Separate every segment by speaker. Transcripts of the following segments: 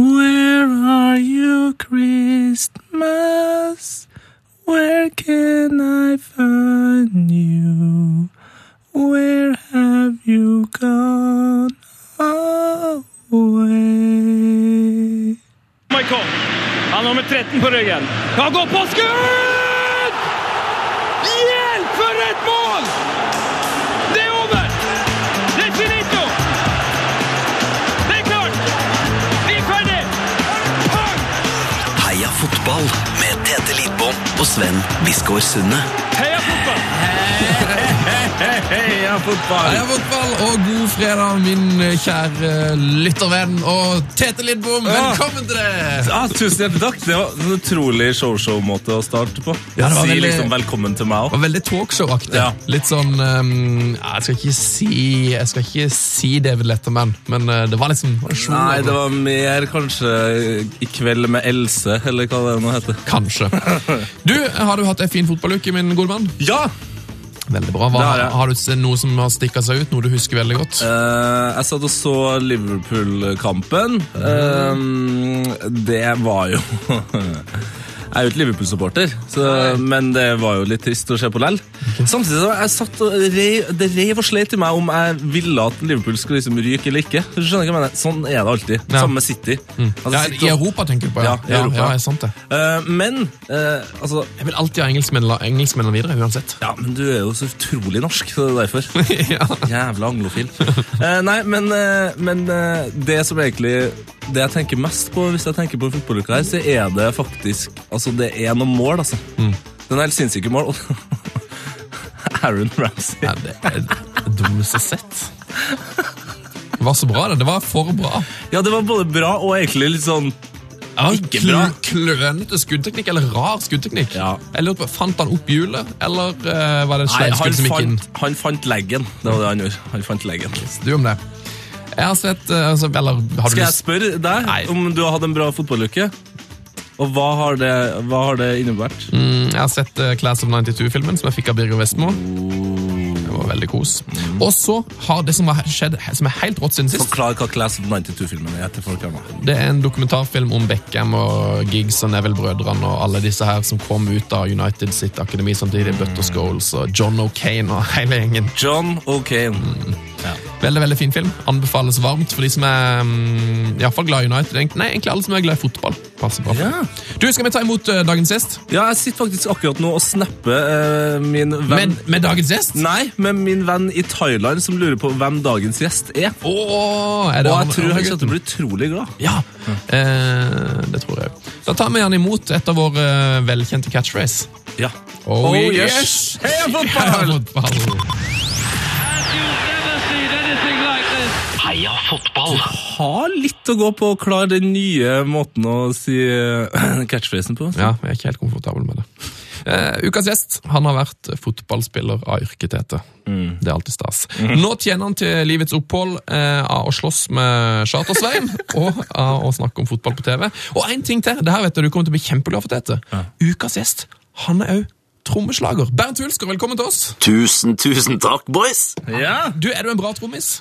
Speaker 1: Where are you, Christmas? Where can I find you? Where have you gone away?
Speaker 2: Michael. Han har nummer 13 på ryggen. Han går på skudd!
Speaker 3: Fotball med Tete Lidbom og Sven Biskår Sunde.
Speaker 2: Heia fotball!
Speaker 1: Heia fotball!
Speaker 4: Heia fotball og god fredag, min kjære lyttervenn og Tete Lidbom. Velkommen til deg!
Speaker 1: Ja, tusen hjertelig takk. Det var en utrolig show-show-måte å starte på.
Speaker 4: Ja, det var
Speaker 1: si
Speaker 4: veldig-
Speaker 1: liksom velkommen til meg òg.
Speaker 4: veldig talkshow-aktig.
Speaker 1: Ja.
Speaker 4: Litt sånn um, Jeg skal ikke si Jeg skal ikke si David Letterman, men uh, det var liksom det var show
Speaker 1: Nei, det var mer kanskje I kveld med Else, eller hva det nå heter.
Speaker 4: Kanskje. Du, har du hatt ei en fin fotballuke, min gode mann?
Speaker 1: Ja!
Speaker 4: Veldig bra. Hva,
Speaker 1: har
Speaker 4: har du noe som har stikka seg ut? Noe du husker veldig godt?
Speaker 1: Uh, jeg satt og så Liverpool-kampen. Eh, det var jo Jeg er jo ikke Liverpool-supporter, men det var jo litt trist å se på lell. Samtidig så jeg satt og rev, det rev og sleit i meg om jeg ville at Liverpool skulle liksom ryke eller ikke. Du skjønner hva jeg mener? Sånn er det alltid.
Speaker 4: Ja.
Speaker 1: Samme med City. Altså,
Speaker 4: Ja,
Speaker 1: City
Speaker 4: I Europa, tenker du på?
Speaker 1: Ja, ja,
Speaker 4: Ja, ja, er sant det.
Speaker 1: Uh, men uh, altså
Speaker 4: Jeg vil alltid ha engelskmennene videre, uansett.
Speaker 1: Ja, men du er jo så utrolig norsk, så det er derfor. Jævla anglofil. Uh, nei, men, men det som egentlig Det jeg tenker mest på hvis jeg tenker på en fotballuke her, så er det faktisk Altså, det er noen mål, altså. Det er noen helt sinnssyke mål. Aaron Ramsey.
Speaker 4: Ja, det er det dummeste sett. Det var så bra, det. Det var for bra.
Speaker 1: Ja, det var både bra og egentlig litt sånn
Speaker 4: Ja,
Speaker 1: Ikke bra.
Speaker 4: kl- Klønete skuddteknikk, eller rar skuddteknikk.
Speaker 1: Ja.
Speaker 4: På, Fant han opp hjulet, eller uh, var det et
Speaker 1: Nei,
Speaker 4: sleivskudd som gikk inn?
Speaker 1: han fant leggen. Det var det han gjorde. Han fant leggen.
Speaker 4: Du om det. Jeg har sett eh, altså, Eller
Speaker 1: Skal jeg spørre deg
Speaker 4: Nei.
Speaker 1: om du har hatt en bra fotballuke? Og hva har det, hva har det innebært?
Speaker 4: Mm, Jeg har sett uh, Class of 92-filmen, som jeg fikk av Birger Vestmo. Det var veldig kos. Og så har det som har skjedd, som er helt rått siden sist.
Speaker 1: Forklar hva Class of 92-filmen er til folk her nå.
Speaker 4: Det er en dokumentarfilm om Beckham og Giggs og Neville-brødrene og alle disse her som kom ut av United sitt akademi samtidig. Butter Scholes og John O'Kane og hele gjengen.
Speaker 1: John O'Kane. Ja.
Speaker 4: Veldig veldig fin film. Anbefales varmt for de som er mm, i hvert fall glad i United. Nei, egentlig alle som er glad i fotball. Passer bra.
Speaker 1: Ja.
Speaker 4: Du, Skal vi ta imot uh, dagens gjest?
Speaker 1: ja, jeg sitter faktisk akkurat nå og snapper uh, min venn
Speaker 4: Med, med dagens gjest?
Speaker 1: Nei, med min venn i Thailand som lurer på hvem dagens gjest er.
Speaker 4: Åh, er det
Speaker 1: Og jeg tror han kommer til å bli utrolig glad.
Speaker 4: Ja, uh, det tror jeg. Da tar vi han imot et av våre velkjente catchphrase.
Speaker 1: Ja.
Speaker 4: Oh,
Speaker 1: yes! Heia fotball!
Speaker 4: Heia fotball!
Speaker 3: Fotball!
Speaker 1: Har litt å gå på å klare den nye måten å si eh, catchphrasen på.
Speaker 4: Ja, jeg er ikke helt komfortabel med det. Uh, ukas gjest han har vært fotballspiller av yrke, Tete. Det er alltid stas. Nå tjener han til livets opphold uh, av å slåss med Charter-Svein og av å snakke om fotball på TV. Og en ting til, det her vet du, du kommer til å bli kjempeglad for, Tete. Ukas gjest han er òg trommeslager. Bernt Hulsker, velkommen til oss.
Speaker 3: Tusen, tusen takk, boys!
Speaker 1: Ja.
Speaker 4: Du, Er du en bra trommis?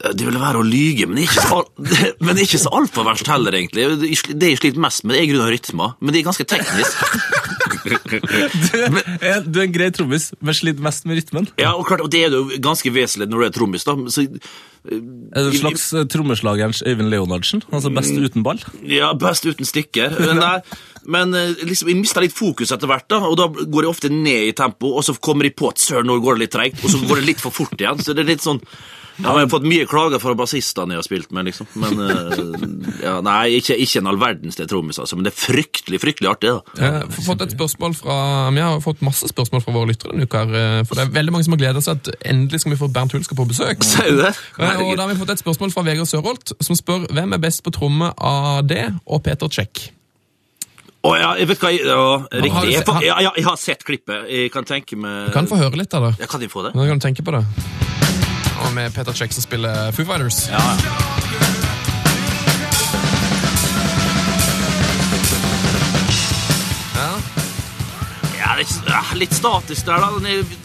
Speaker 3: Det ville være å lyge, men ikke så, men ikke så altfor verst heller, egentlig. Det jeg sliter mest med, det er grunn av rytmer, men det er ganske teknisk.
Speaker 1: Du, er- du er en grei trommis, men sliter mest med rytmen.
Speaker 3: Ja, og klart, og det er jo ganske vesentlig når du er trommis, da. Så,
Speaker 1: Er du en slags eh, trommeslagerens Øyvind Leonardsen? Altså best uten ball?
Speaker 3: ja, best uten stikker. Nei, men eh, liksom, jeg mister litt fokus etter hvert, da, og da går jeg ofte ned i tempo, og så kommer jeg på at søren, nå går det litt treigt, og så går det litt for fort igjen. Så det er litt sånn ja, Jeg har fått mye klager fra bassistene jeg har spilt med, liksom. Men eh, ja, Nei, ikke, ikke en all verdens del trommis, altså. Men det er fryktelig, fryktelig artig, da.
Speaker 4: Jeg har fått et spørsmål fra, Vi har fått masse spørsmål fra våre lyttere denne uka. eh, For det er veldig mange som har gleda seg at endelig skal vi få Bernt Hulsker på besøk.
Speaker 3: Sier du det?
Speaker 4: Eh, Og da har vi fått et spørsmål fra Vegard Sørholt, som spør hvem er best på tromme av det og Peter Check.
Speaker 3: Å ja, jeg vet hva jeg, ja,
Speaker 4: Har du
Speaker 3: Riktig. Jeg, ja, ja, jeg har sett klippet. Jeg kan tenke meg
Speaker 4: Du kan få høre litt av det.
Speaker 3: Ja, kan de få det?
Speaker 4: Nå kan du tenke på det. Og med Peter Check som spiller Foo Fighters.
Speaker 3: Ja,
Speaker 4: Ja.
Speaker 3: ja det er litt statisk der, da. Den er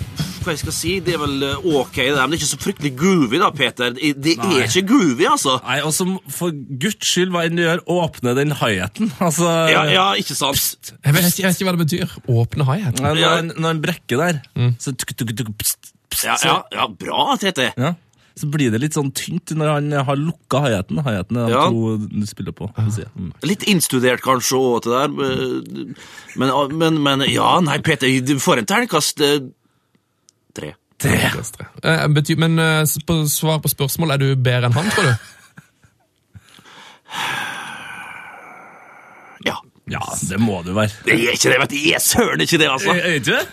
Speaker 3: hva jeg skal si, det er vel eh, ok, det men det er ikke så fryktelig groovy, da, Peter. Det er
Speaker 1: Nei.
Speaker 3: ikke groovy, altså.
Speaker 1: Nei, og som for guds skyld, hva enn du gjør, åpne den hi-haten. Altså,
Speaker 3: Ja, ja, ikke sant?
Speaker 4: Ikke- jeg vet ikke hva det betyr. Åpne hi-haten.
Speaker 1: Når,
Speaker 3: Ja.
Speaker 1: når en brekker der, så, tuk, tuk, tuk, pst, pst,
Speaker 3: Ja, ja, ja bra, Tete.
Speaker 1: ja, så blir det litt sånn tynt når han har lukka. Hi-haten er
Speaker 3: Ja.
Speaker 1: to du spiller på. Mm.
Speaker 3: Litt innstudert kanskje òg, det der. eh, Men, men, men ja, nei, Peter, du får en terningkast tre. tre.
Speaker 4: Eh, betyr, men eh, på svar på spørsmål, er du bedre enn han, tror du?
Speaker 3: Ja.
Speaker 1: Ja, det må du være.
Speaker 3: Det er ikke det, vet du. Jeg er søren ikke det, altså.
Speaker 1: Er ikke det?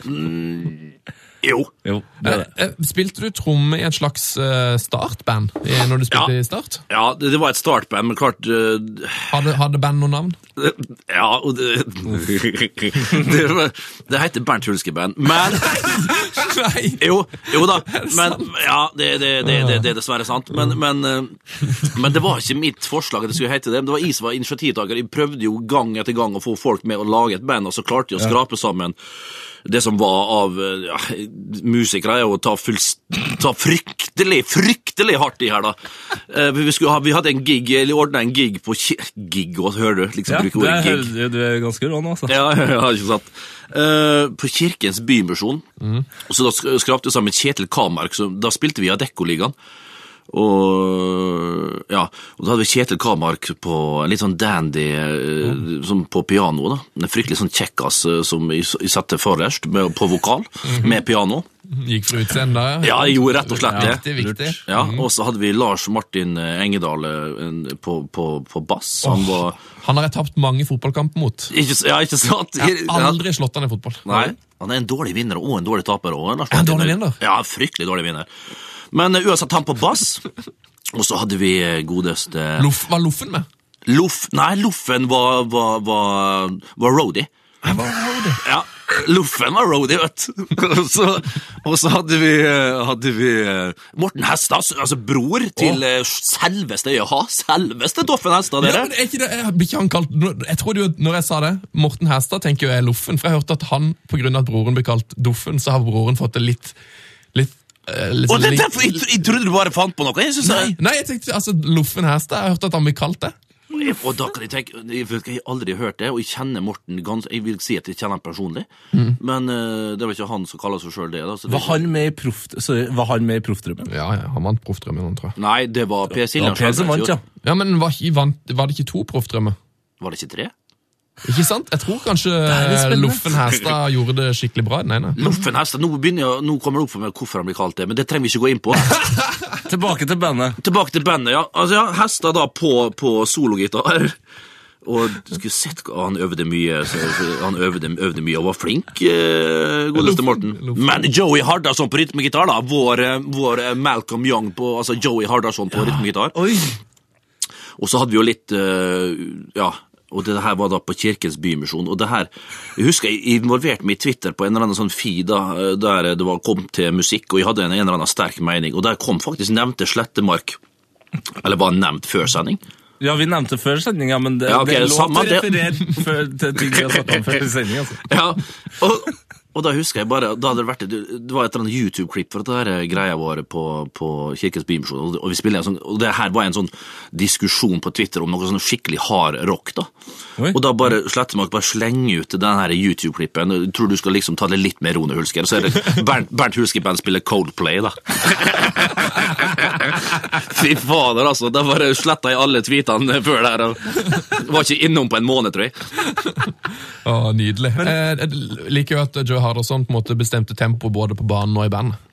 Speaker 3: Jo.
Speaker 1: Jo, det det.
Speaker 4: Eh, eh, Spilte du tromme i et slags eh, startband når du spilte
Speaker 3: Ja.
Speaker 4: i Start?
Speaker 3: Ja, det, var et startband, men klart
Speaker 4: Hadde, hadde band noe navn?
Speaker 3: Ja, og det Det, det heter Bernt Hulske-band. Men
Speaker 4: Nei!
Speaker 3: Jo, jo da. Men, ja, det, det, det, det, det er dessverre sant. Men, men, men det var ikke mitt forslag at det skulle hete det. Det var jeg som var initiativtaker. Jeg prøvde jo gang etter gang å få folk med å lage et band, og så klarte jeg å skrape sammen det som var av ja, musikere, er å ta, ta fryktelig, fryktelig hardt i her, da. Uh, Vi, skulle ha, vi hadde en gig, eller ordna en gig på Gig òg, hører du? Liksom
Speaker 1: Ja,
Speaker 3: bruke
Speaker 1: du,
Speaker 3: ordet gig.
Speaker 1: du er ganske rå nå, altså.
Speaker 3: Ja, jeg har ikke sant. Uh, på Kirkens Bymisjon. Mm. så da skrapte vi sammen Kjetil Kamark, så da spilte vi Adeccoligaen. Og ja, og da hadde vi Kjetil Kamark på en litt sånn dandy som på piano. da. En fryktelig sånn kjekkas eh, som jeg satte forrest med, på vokal, med piano.
Speaker 4: Gikk for utseendet?
Speaker 3: Ja, jeg gjorde rett og slett det.
Speaker 4: Viktig, viktig.
Speaker 3: Ja, Og så hadde vi Lars Martin eh, Engedal på, på, på bass. Han var
Speaker 4: Han har jeg tapt mange fotballkamper mot.
Speaker 3: ikke, Ja, ikke sant?
Speaker 4: Jeg har aldri slått han i fotball.
Speaker 3: Nei, han er en dårlig vinner og en dårlig taper. Og
Speaker 4: en, en dårlig vinner?
Speaker 3: Ja, fryktelig dårlig vinner. Men uh, uansett, han på bass. Og så hadde vi eh, godeste
Speaker 4: Loff, var Loffen med?
Speaker 3: Loff Nei, Loffen var, var, var, var roadie. Ja, Loffen var roadie, vet du. Og så, hadde vi, eh, hadde vi eh, Morten Hestad, altså bror til oh. selveste Jaha, selveste Doffen Hestad,
Speaker 4: Ja,
Speaker 3: dere.
Speaker 4: men er ikke det, jeg, blir ikke han kalt, jeg tror jo, når jeg sa det, Morten Hestad, tenker jo jeg er Loffen, for jeg hørte at han, av at broren blir kalt Doffen, så har broren fått det litt, litt, litt,
Speaker 3: Og det,
Speaker 4: litt-
Speaker 3: derfor, jeg, jeg trodde du bare fant på noe. Jeg synes
Speaker 4: Nei, nei, jeg tenkte, altså, Loffen Herstad, jeg har hørt at han blir kalt det.
Speaker 3: Og da kan jeg tenke, jeg, jeg har aldri hørt det, og jeg kjenner Morten gans, Jeg vil si at jeg kjenner han personlig, men uh, det var ikke han som kaller seg sjøl det. da. Så det
Speaker 1: Var han med i proff... Sorry, var han med i Proffdrømmen?
Speaker 4: Ja, ja, han vant proffdrømmen, tror jeg.
Speaker 3: Nei, det var Per Siljan
Speaker 1: var vant, ja.
Speaker 4: Ja, men var, vant, var det ikke to proffdrømmer?
Speaker 3: Var det ikke tre?
Speaker 4: Ikke sant? Jeg tror kanskje. Loffen Herstad gjorde det skikkelig bra Nei, den ene.
Speaker 3: Loffen Hestad, nå, begynner nå kommer det opp for meg hvorfor han blir kalt det, men det trenger vi ikke gå inn på.
Speaker 1: Tilbake til bandet.
Speaker 3: Tilbake til bandet, ja. Altså, ja Hestad da på, på sologitar. Og du skulle sett han øvde mye. Han øvde, øvde mye og var flink, eh, godeste Morten. Men Joey Hardasson på rytmegitar, da. Vår, eh, vår eh, Malcolm Young på Altså Joey Hardasson på rytmegitar.
Speaker 1: Oi!
Speaker 3: Og så hadde vi jo litt uh, Ja, og det her var da på Kirkens Bymisjon. Og det her Jeg husker jeg involverte meg i Twitter på en eller annen sånn feed da, eh, der det var, kom til musikk, og jeg hadde en, en eller annen sterk mening, og der kom faktisk nevnte Slettemark. Eller var nevnt før sending.
Speaker 1: Ja, vi nevnte før sendinga, men det,
Speaker 3: Ja, okay,
Speaker 1: det er
Speaker 3: det
Speaker 1: lov til å referere til ting vi har snakket om før sending. Altså.
Speaker 3: Ja, og, og da husker jeg bare Da hadde det vært Det var et eller annet YouTube-klipp for dette her greia vår på, på Kirkens Bymisjon, og, og vi spiller en sånn Og det her var en sånn diskusjon på Twitter om noe sånn skikkelig hard rock, da.
Speaker 1: Oi.
Speaker 3: Og da bare Slettemark bare slenger ut den her YouTube-klippen. Tror du skal liksom ta det litt mer roende, Hulsker. Så er det Bernt, Bernt Hulsker-band spiller Coldplay, da. Fy fader, altså. Da bare sletta jeg alle tweetene før der. Og var ikke innom på en måned, tror jeg.
Speaker 4: Å, nydelig. Eh, jeg liker jo at Joe Harderson på en måte bestemte tempo både på banen og i bandet.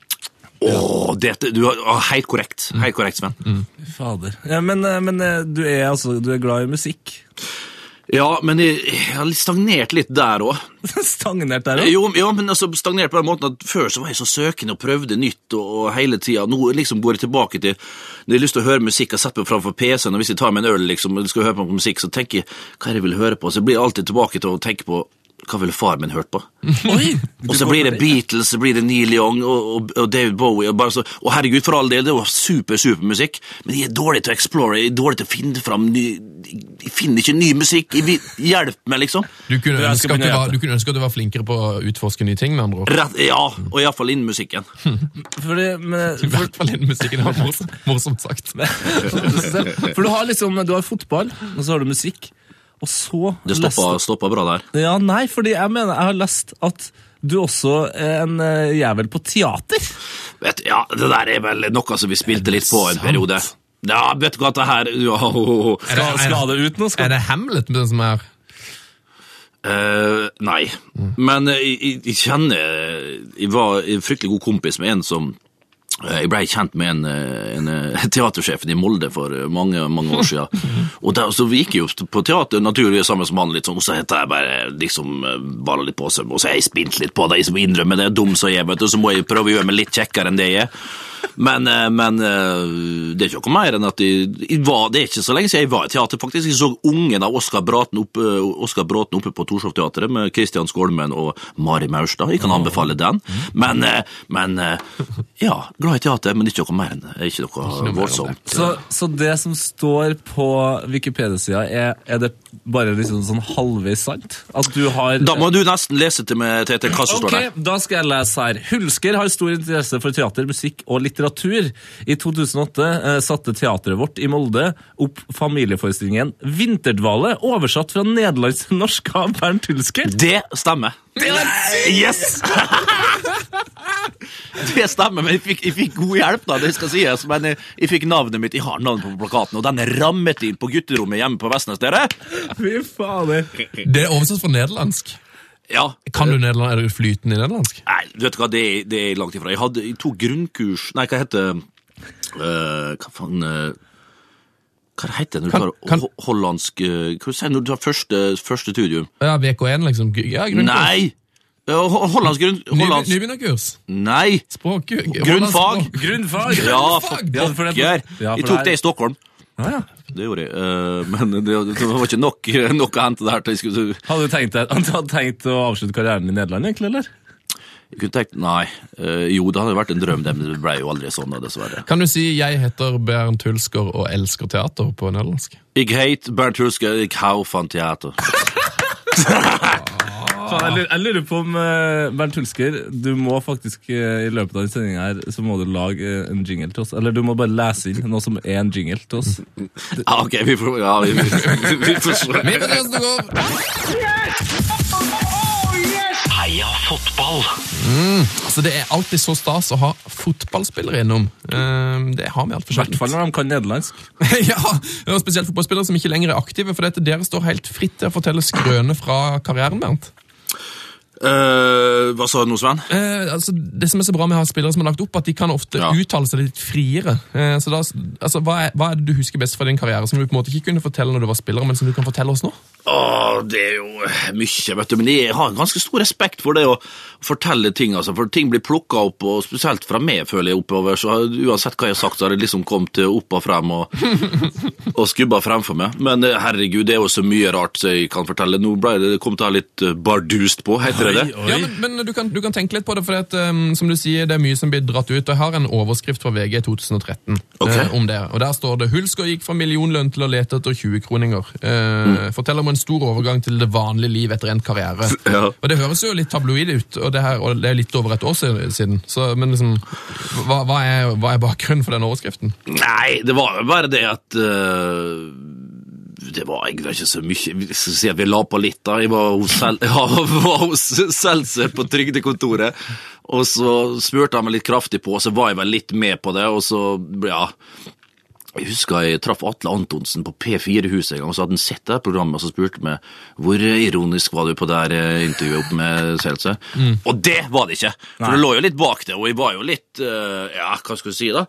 Speaker 3: Åh, dette, du er Helt korrekt. Helt korrekt, Sven.
Speaker 1: Fader. Ja, men, eh, men eh, du er altså du er glad i musikk?
Speaker 3: Ja, men jeg, jeg har stagnert litt der òg.
Speaker 1: Stagnert der òg?
Speaker 3: Jo, ja, men altså stagnert på den måten at før så var jeg så søkende og prøvde nytt og, og hele tida. Nå liksom går jeg tilbake til Når jeg har lyst til å høre musikk, jeg setter meg framfor PC-en, og hvis jeg tar meg en øl liksom, og skal høre på musikk, så tenker jeg hva er det jeg vil høre på. Så jeg blir alltid tilbake til å tenke på hva ville far min hørt på?
Speaker 1: Oi!
Speaker 3: Og så blir det Beatles, så blir det Neil Young og, og, og David Bowie. Og, bare så, og herregud, for all del, det var super, super musikk, men de er dårlige til å explore, de er dårlige til å finne fram ny De finner ikke ny musikk. de Hjelp meg, liksom.
Speaker 4: Du kunne, ønske at du, var, du kunne ønske at du var flinkere på å utforske nye ting, med andre ord.
Speaker 3: Rett, ja, og iallfall innen musikken.
Speaker 1: Fordi, men,
Speaker 4: I hvert fall innen musikken. Det var morsomt, morsomt sagt.
Speaker 1: For du har liksom Du har fotball, og så har du musikk. Og så
Speaker 3: Det stoppa, stoppa bra der.
Speaker 1: Ja, nei, fordi jeg mener Jeg har lest at du også er en eh, jævel på teater.
Speaker 3: Vet, ja, Det der er vel noe som vi spilte litt på en
Speaker 4: sant?
Speaker 3: periode. Ja, vet du hva det her ja, ho, ho.
Speaker 1: Skal, er, det ut nå?
Speaker 4: Er det Hamlet med den som er
Speaker 3: Uh, nei. Men uh, jeg, jeg, jeg kjenner Jeg var en fryktelig god kompis med en som eh, Jeg blei kjent med en, eh, en eh, teatersjefen i Molde for eh, mange mange år siden. Og der, så vi gikk jo på teater naturligvis sammen som han, litt sånn, og så heter jeg bare liksom balla litt på seg, og så har jeg spint litt på det, jeg som innrømmer det, er dum som jeg er, vet du, så må jeg prøve å gjøre meg litt kjekkere enn det jeg er. Men, men det er ikke noe mer enn at jeg var, det er ikke så lenge siden jeg var i teater, faktisk. Jeg så ungen av Oskar Bråten oppe, Oscar Bråten oppe på Torshov-teatret med Kristian Skolmen og Mari Maurstad. Jeg kan anbefale den. Men, men ja, glad i teater, men ikke noe mer enn det. er Ikke noe
Speaker 4: enn
Speaker 3: voldsomt.
Speaker 1: Så, så det som står på Wikipedia-sida, er, er det bare liksom sånn halvveis sant? At du har
Speaker 3: Da må du nesten lese til meg, Tete, hva som står der.
Speaker 1: Da skal jeg lese her. Hulsker har stor interesse for teater, musikk og litteratur. I 2008 eh, satte teatret vårt i Molde opp familieforestillingen Vinterdvale, oversatt fra nederlandsk til norsk av Bernt Hulsker.
Speaker 3: Det stemmer. Yes! Det stemmer, men jeg fikk, jeg fikk god hjelp, da, det skal sies. Men jeg, jeg fikk navnet mitt, jeg har navnet på plakaten, og den er rammet inn på gutterommet hjemme på Vestnes, dere.
Speaker 1: Fy fader.
Speaker 4: Det er oversatt fra nederlandsk.
Speaker 3: Ja.
Speaker 4: Kan du nederland, Er du flytende i nederlandsk?
Speaker 3: Nei, vet du hva, det, det er langt ifra. Jeg, hadde, jeg tok grunnkurs Nei, hva heter øh, Hva faen øh, Hva heter det når du
Speaker 4: Kan-
Speaker 3: tar
Speaker 4: kan-
Speaker 3: ho- hollandsk Hva sier du når du tar første, første studium?
Speaker 4: Ja, VK1, liksom. Ja, grunnkurs.
Speaker 3: Nei! Ho- Hollandsk grunn... Hollandsk
Speaker 4: Nybegynnerkurs.
Speaker 3: Nei!
Speaker 4: Språk.
Speaker 3: Grunnfag.
Speaker 1: Grunnfag.
Speaker 3: Ja,
Speaker 1: for
Speaker 3: pokker!
Speaker 1: Ja,
Speaker 3: Jeg tok
Speaker 1: det
Speaker 3: i Stockholm.
Speaker 1: Ja, ja.
Speaker 3: Det gjorde jeg, eh, men det, var ikke nok, nok å hente der til jeg skulle
Speaker 1: Hadde du tenkt, hadde du tenkt å avslutte karrieren i Nederland, egentlig, eller?
Speaker 3: Jeg kunne tenkt, nei, eh, jo det hadde vært en drøm, det, men det ble jo aldri sånn, dessverre.
Speaker 4: Kan du si 'jeg heter Bernt Hulsker og elsker teater' på nederlandsk?
Speaker 3: Jeg heter Bernt Hulsker, jeg hau van teater.
Speaker 1: Faen, jeg, lurer, jeg lurer på om eh, Bernt Hulsker, du må faktisk eh, i løpet av denne sendinga her, så må du lage eh, en jingle til oss. Eller du må bare lese inn noe som er en jingle til oss.
Speaker 3: Ja, ok, vi får, ja, vi, vi, vi får se.
Speaker 5: Heia fotball!
Speaker 4: Altså, Det er alltid så stas å ha fotballspillere innom. Eh, Det har vi altfor
Speaker 1: I hvert fall når de kan nederlandsk.
Speaker 4: ja, og spesielt fotballspillere som ikke lenger er aktive, for dette, dere står helt fritt til å fortelle skrøne fra karrieren, Bernt.
Speaker 3: Eh, hva sa du nå, Sven?
Speaker 4: Uh, altså, det som er så bra med å ha spillere som har lagt opp, at de kan ofte
Speaker 3: Ja.
Speaker 4: uttale seg litt friere. Uh, så da, altså, hva, er, hva er det du husker best fra din karriere, som du på en måte ikke kunne fortelle når du var spiller, men som du kan fortelle oss nå?
Speaker 3: Oh, det er jo mye, vet du, men jeg har ganske stor respekt for det å fortelle ting, altså, for ting blir plukka opp, og spesielt fra meg, føler jeg, oppover, så uansett hva jeg har sagt, så har det liksom kommet opp og frem og, og skubba fremfor meg. Men herregud, det er jo så mye rart som jeg kan fortelle. Nå ble det, kommet kom å litt bardust på, heter det det?
Speaker 4: Ja, men, men du, kan, du kan tenke litt på det, for at, um, som du sier, det er mye som blir dratt ut. Jeg har en overskrift fra VG 2013
Speaker 3: okay.
Speaker 4: uh, om det. Og Der står det 'Hulsker gikk fra millionlønn til å lete etter 20-kroninger'. Eh, Forteller om en stor overgang til det vanlige liv etter en karriere.
Speaker 3: Ja.
Speaker 4: Og Det høres jo litt tabloid ut, og det, her, og det er litt over et år siden. Så, men liksom, hva, hva, er, hva er bakgrunnen for den overskriften?
Speaker 3: Nei, det var jo bare det at eh, Det var egentlig ikke så mye skal si at vi la på litt, da. Jeg var hos, Sel ja, var hos Seltzer på trygdekontoret, og så spurte han meg litt kraftig på, og så var jeg vel litt med på det, og så Ja. Jeg husker jeg traff Atle Antonsen på P4-huset en gang, og så hadde han sett det programmet og så spurte meg hvor ironisk var du på det eh, intervjuet opp med Seltzer. Og det var det ikke! For det lå jo litt bak det, og jeg var jo litt eh, Ja, hva skal du si, da?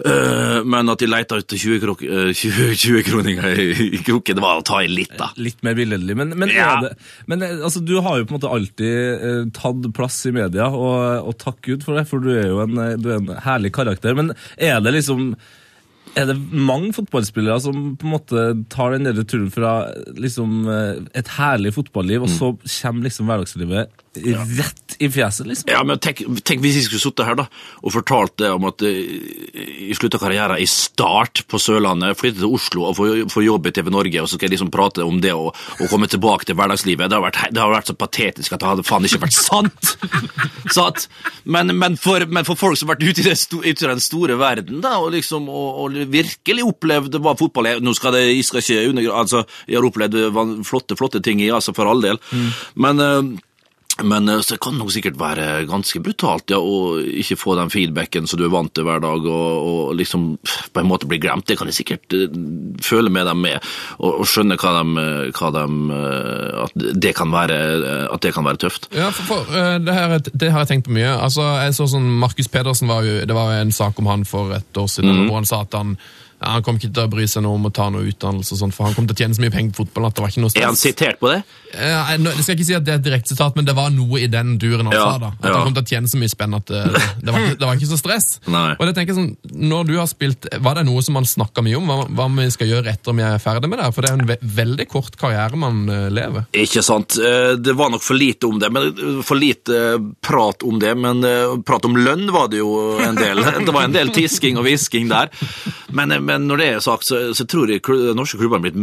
Speaker 3: Eh, men at de leita ut 20, krok, eh, 20, 20 kroninger i, kroken, det var å ta i litt, da.
Speaker 1: Litt mer billedlig. Men, men,
Speaker 3: Ja.
Speaker 1: det, men eh, altså, du har jo på en måte alltid eh, tatt plass i media, og, og takk Gud for det, for du er jo en, du er en herlig karakter. Men er det liksom Er det mange fotballspillere som på en måte tar den der turen fra liksom, et herlig fotballiv, og så kommer liksom hverdagslivet rett i fjeset, liksom?
Speaker 3: Ja, men tenk, tenk hvis jeg skulle sittet her da, og fortalt det om at eh, jeg slutta karrieren i Start på Sørlandet, flyttet til Oslo og få, jobb i TV Norge, og så skal jeg liksom prate om det og, og komme tilbake til hverdagslivet. Det har vært, det har vært så patetisk at det hadde faen ikke vært sant! sant? Men, men, for, men for folk som har vært ute i, det ute i den store verden, da, og liksom og, og virkelig opplevd hva fotball er Nå skal det, jeg skal ikke undergrave Altså, jeg har opplevd flotte, flotte ting jeg, altså, for all del, men eh, men så kan det kan nok sikkert være ganske brutalt ja, å ikke få den feedbacken som du er vant til hver dag, og, og liksom på en måte bli glemt. Det kan jeg sikkert eh, føle med dem med, og, og skjønne hva de, hva de, eh, at, det kan være, eh, at det kan være tøft.
Speaker 4: Ja, for, for eh, det, her, det har jeg tenkt på mye. Altså, jeg så sånn, Markus Pedersen var jo, Det var jo en sak om han for et år siden, hvor han sa at han ja, han kom ikke til å bry seg noe om å ta noe utdannelse, og sånt, for han kom til å tjene så mye penger på fotballen at det var ikke noe stress.
Speaker 3: Er han sitert på det?
Speaker 4: Ja, jeg, jeg skal ikke si at det er et direkte sitat, men det var noe i den duren han
Speaker 3: Ja,
Speaker 4: sa. da. At han kom til å tjene så mye spenn at det, det, var, ikke, det var ikke så stress.
Speaker 3: Nei.
Speaker 4: Og det tenker jeg sånn, Når du har spilt, Var det noe som man snakka mye om? Hva, hva vi skal gjøre etter om vi er ferdig med det? For det er en ve veldig kort karriere man eh, lever.
Speaker 3: Ikke sant. Eh, Det var nok for lite om det, men for lite prat om det. Men eh, prat om lønn var det jo en del. Det var en del tisking og hvisking der. Men, eh, men når det er sagt, så, så tror jeg norske klubber har blitt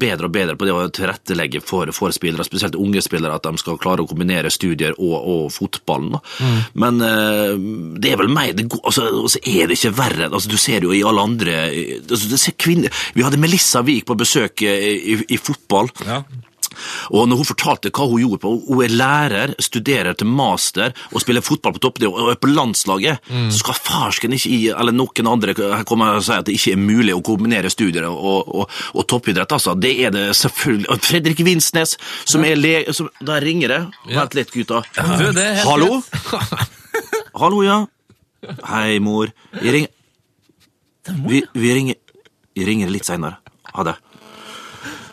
Speaker 3: bedre og bedre på det å tilrettelegge for, for spillere, spesielt unge spillere, at de skal klare å kombinere studier og, og fotballen. Mm. Men uh, det er vel meg det altså, altså, er det ikke verre. Altså, du ser jo i alle andre altså, du ser kvinner. Vi hadde Melissa Wiik på besøk i, i, i fotball.
Speaker 1: Ja.
Speaker 3: Og når hun fortalte hva hun gjorde på Hun er lærer, studerer til master og spiller fotball på toppnivå og er på landslaget, så skal farsken ikke i, eller noen andre komme og si at det ikke er mulig å kombinere studier og, og, og toppidrett. Altså. Det er det selvfølgelig. Og Fredrik Vinsnes, som er le... Som, der ringer det. Vent litt, gutta.
Speaker 1: Du,
Speaker 3: Hallo? Hallo, ja. Hei, mor. Jeg ringer Vi, vi ringer Jeg ringer litt seinere. Ha det.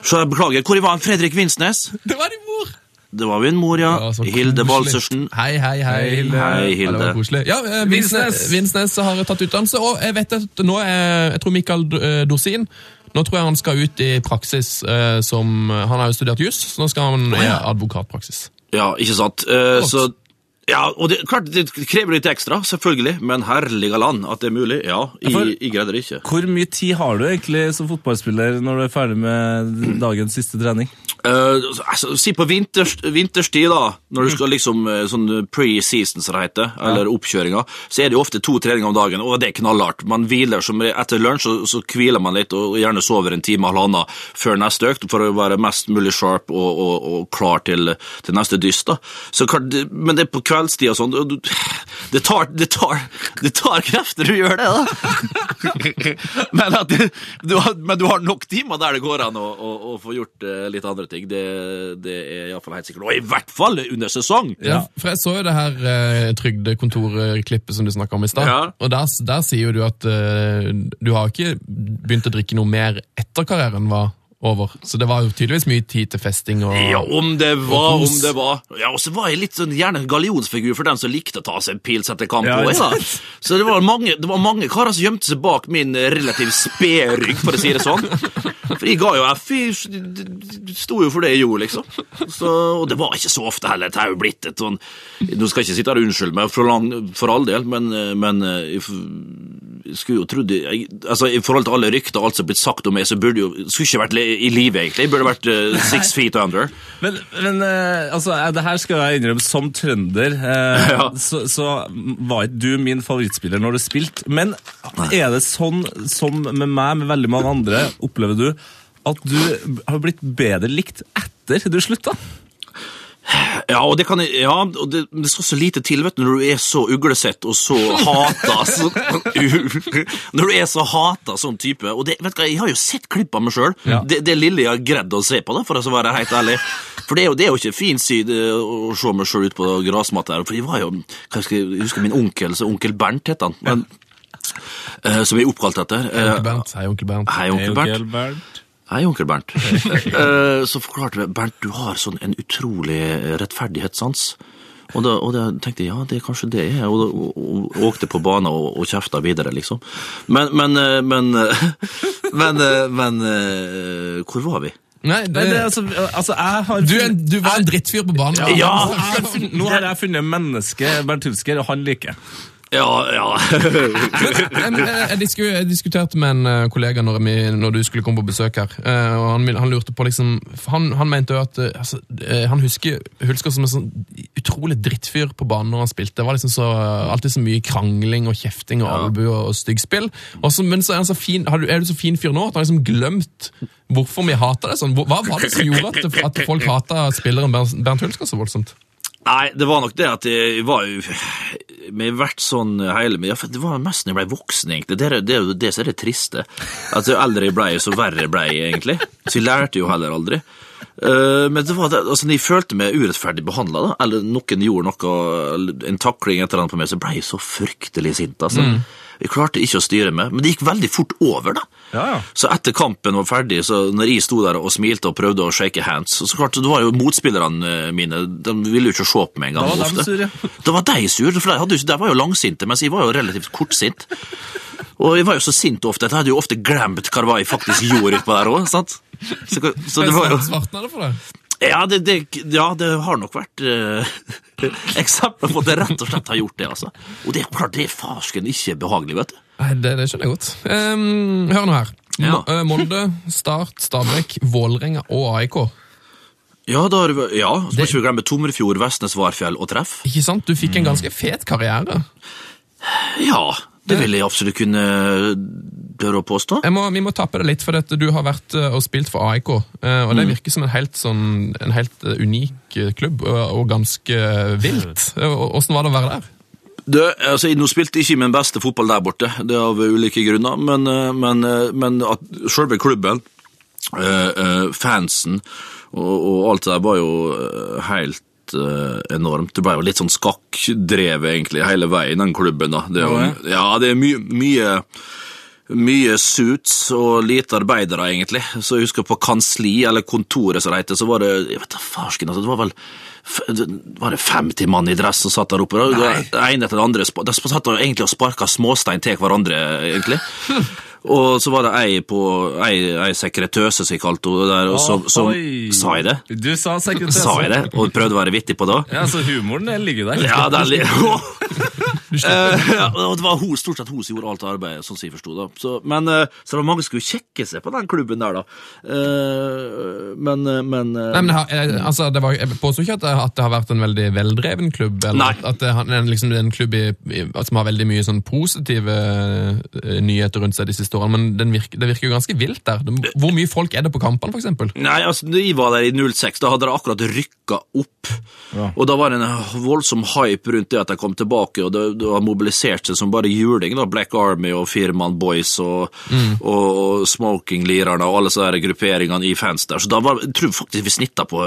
Speaker 3: Så jeg beklager. Hvor var Fredrik Vinsnes?
Speaker 4: Det var din mor!
Speaker 3: Det var min mor, ja.
Speaker 4: Ja,
Speaker 3: Hilde. Balsersen.
Speaker 4: Hei, hei, hei.
Speaker 1: Hilde.
Speaker 3: Hei,
Speaker 4: Ja, det var
Speaker 3: Hilde.
Speaker 4: koselig. Ja, eh, Vinsnes, Vinsnes har tatt utdannelse, og jeg vet at nå er, jeg tror Mikael eh, Dorsin, nå tror jeg han skal ut i praksis eh, som, han har jo studert juss, så nå skal han i advokatpraksis.
Speaker 3: Ja, ikke sant. Eh, så ja, og det, klart, det krever litt ekstra, selvfølgelig, men herlige land, at det er mulig, ja, jeg,
Speaker 1: for-
Speaker 3: jeg greide det ikke.
Speaker 1: Hvor mye tid har du egentlig som fotballspiller når du er ferdig med dagens siste trening?
Speaker 3: Eh, altså, si på vinters, vinterstid, da, når du skal liksom eh, sånn pre-season, som det heter, eller oppkjøringa, så er det jo ofte to treninger om dagen, og det er knallhardt. Man hviler som etter lunsj, så, så hviler man litt, og gjerne sover en time eller halvannen før neste økt, for å være mest mulig sharp og, og, og klar til, til neste dyst. da. Så Men det er på kveldstid og sånn, det tar, det, tar, det tar krefter å gjøre det, da. men, at du har, men du har nok timer der det går an å, å, å få gjort eh, litt andre ting. Det, det er iallfall helt sikkert. Og i hvert fall under sesong!
Speaker 4: Ja, for jeg så jo det her eh, trygdekontorklippet som du snakka om i stad,
Speaker 3: Ja.
Speaker 4: og der, der sier jo du at eh, du har ikke begynt å drikke noe mer etter karrieren var over, så det var jo tydeligvis mye tid til festing og
Speaker 3: Ja, om det var,
Speaker 4: Og
Speaker 3: om det var. Ja, og så var jeg litt sånn gjerne en gallionsfigur for den som likte å ta seg en pils etter kamp.
Speaker 1: Ja,
Speaker 3: også, ja. Så det var mange, det var mange karer som gjemte seg bak min eh, relativt spede rygg, for å si det sånn. For jeg ga jo F, jeg sto jo for det jeg gjorde, liksom. Så, og det var ikke så ofte heller. Det er jo blitt et sånn Nå skal jeg ikke sitte her og unnskylde meg for, lang, for all del, men, eh, men eh, jeg jeg skulle jo trodd jeg, altså, I forhold til alle rykter og alt som er blitt sagt om meg, så burde jo skulle ikke vært le- i live, egentlig. Burde vært uh, six feet under.
Speaker 1: Men, men uh, altså, eh, det her skal jeg innrømme som trønder. uh,
Speaker 3: Ja.
Speaker 1: så, så var ikke du min favorittspiller når du spilte. Men er det sånn som med meg, med veldig mange andre, opplever du at du har blitt bedre likt etter du slutta?
Speaker 3: Ja, og det kan ja, og det, det skal så lite til vet du, når du er så uglesett og så hata så, Når du er så hata sånn type. Og det, vet du Jeg har jo sett klipp av meg sjøl.
Speaker 1: Ja.
Speaker 3: Det, det lille jeg har greid å se på, da, for å være helt ærlig. For det er jo, det er jo ikke fin side å se meg sjøl ute på grasmatta her. For jeg var jo kanskje, jeg, husker min onkel, så onkel Bernt het han. Men, eh, som jeg er oppkalt etter.
Speaker 4: Hei,
Speaker 3: Eh,
Speaker 4: onkel Bernt. Hei, onkel Bernt.
Speaker 3: Hei, onkel Bernt. Hei, onkel Bernt. Eh, så forklarte jeg Bernt, du har sånn en utrolig rettferdighetssans. Og da, og da tenkte jeg ja, det er kanskje det er, og, og, og åkte på banen og, og kjefta videre, liksom. Men, men, men, men, eh, men, eh, men eh, Hvor var vi?
Speaker 4: Nei, det,
Speaker 1: Nei, det, altså, altså, jeg har
Speaker 4: du, er en, du var en drittfyr på banen.
Speaker 3: Ja.
Speaker 1: ja. nå har jeg funnet mennesket Bernt Hulsker, og han liker jeg.
Speaker 3: Ja, ja.
Speaker 4: Jeg, jeg, disku, jeg diskuterte med en eh, kollega når, vi, når du skulle komme på besøk her. eh, og Han, han lurte på liksom Han, han mente jo at eh, altså, eh, Han husker Hulsker som en sånn utrolig drittfyr på banen når han spilte. Det var liksom så, alltid så mye krangling og kjefting og albu og. Og styggspill. Men så er, han så fin, har du, er du så fin fyr nå at han har liksom glemt hvorfor vi hater det sånn. Hva var det som gjorde at, at folk hata spilleren Bernt Hulsker så voldsomt?
Speaker 3: Nei, det var nok det at jeg var jo Vi har vært sånn hele ja, Det var mest når jeg ble voksen, egentlig. Det er det, er det som er det triste. At jo eldre jeg ble, så verre ble jeg egentlig. Så jeg lærte jo heller aldri. Uh, men det var det, altså, jeg følte meg urettferdig behandla, eller noen gjorde noe, eller en takling etter annet på meg, så ble jeg så fryktelig sint. altså. Jeg klarte ikke å styre meg, men det gikk veldig fort over. da.
Speaker 1: Ja, ja.
Speaker 3: Så etter kampen var ferdig, så når jeg sto der og smilte og prøvde å shake hands, så klart, det var jo motspillerne mine, de ville jo ikke se på meg engang.
Speaker 1: Da var de sure.
Speaker 3: Da var de sure, for de, hadde, de var jo langsinte, mens jeg var jo relativt kortsint. Og jeg var jo så sint ofte at jeg hadde jo ofte glemt hva jeg faktisk gjorde utpå der òg. Så, så det var jo
Speaker 4: Det
Speaker 3: ja det, det, ja, det har nok vært eh, eksempel på at jeg rett og slett har gjort det, altså. Og det er klart, det er farsken ikke behagelig, vet du.
Speaker 4: Nei, det, det skjønner jeg godt. Um, hør nå her.
Speaker 3: Ja.
Speaker 4: Mo- eh, Molde, Start, Stabæk, Vålerenga og AIK.
Speaker 3: Ja, da har vi, ja, så må ikke vi glemme Tomrefjord, Vestnes, Varfjell og Treff.
Speaker 4: Ikke sant? Du fikk en ganske fet karriere.
Speaker 3: Ja, det vil jeg absolutt kunne døre å påstå.
Speaker 4: Jeg må, vi må tappe det litt, for dette, du har vært eh, og spilt for AIK. eh, Og det virker som en helt, sånn, en helt eh, unik klubb, og, ganske vilt. Åssen var det å være der?
Speaker 3: Det, altså, Nå spilte ikke min beste fotball der borte, det er av ulike grunner, men, men, men at selve klubben, fansen og, og alt det der var jo helt enormt. Det ble jo litt sånn skakkdrevet egentlig hele veien, den klubben. da. Det er jo, ja, det er mye, mye mye suits og lite arbeidere, egentlig. Så jeg husker på kansli, eller kontoret som det heter, så var det jeg vet da farsken, altså, det var vel var det 50 mann i dress som satt der oppe. Nei. Det ene etter det andre. De satt egentlig og sparka småstein til hverandre, egentlig. Og så var det ei, på, ei, ei sekretøse, som jeg kalte henne, der, og som, som Sa jeg det?
Speaker 1: Du sa sekretøse.
Speaker 3: Sa jeg det? Og prøvde å være vittig på det òg?
Speaker 1: Ja, så humoren ligger der.
Speaker 3: Ja, det er Eh, og det var hun, stort sett hun som gjorde alt arbeidet, sånn som jeg forsto det. Så, men, eh, så det var mange som skulle kjekke seg på den klubben der, da. Eh, Men, men
Speaker 4: Nei, men har, altså, det var, Jeg påstår ikke at det, at det har vært en veldig veldreven klubb, eller
Speaker 3: Nei.
Speaker 4: at, det er liksom en klubb i, i, som har veldig mye sånn positive nyheter rundt seg de siste årene, men den virker, det virker jo ganske vilt der. Det- Hvor mye folk er det på kampene, eksempel?
Speaker 3: Nei, altså, da jeg var der i 06, da hadde det akkurat rykka opp. Og da var det en voldsom hype rundt det at de kom tilbake, og det, det har mobilisert seg som bare juling. da, Black Army og Firman Boys og, og, og Smoking-lirerne og alle sånne grupperingene i fans der. Så da var, jeg tror faktisk vi snitta på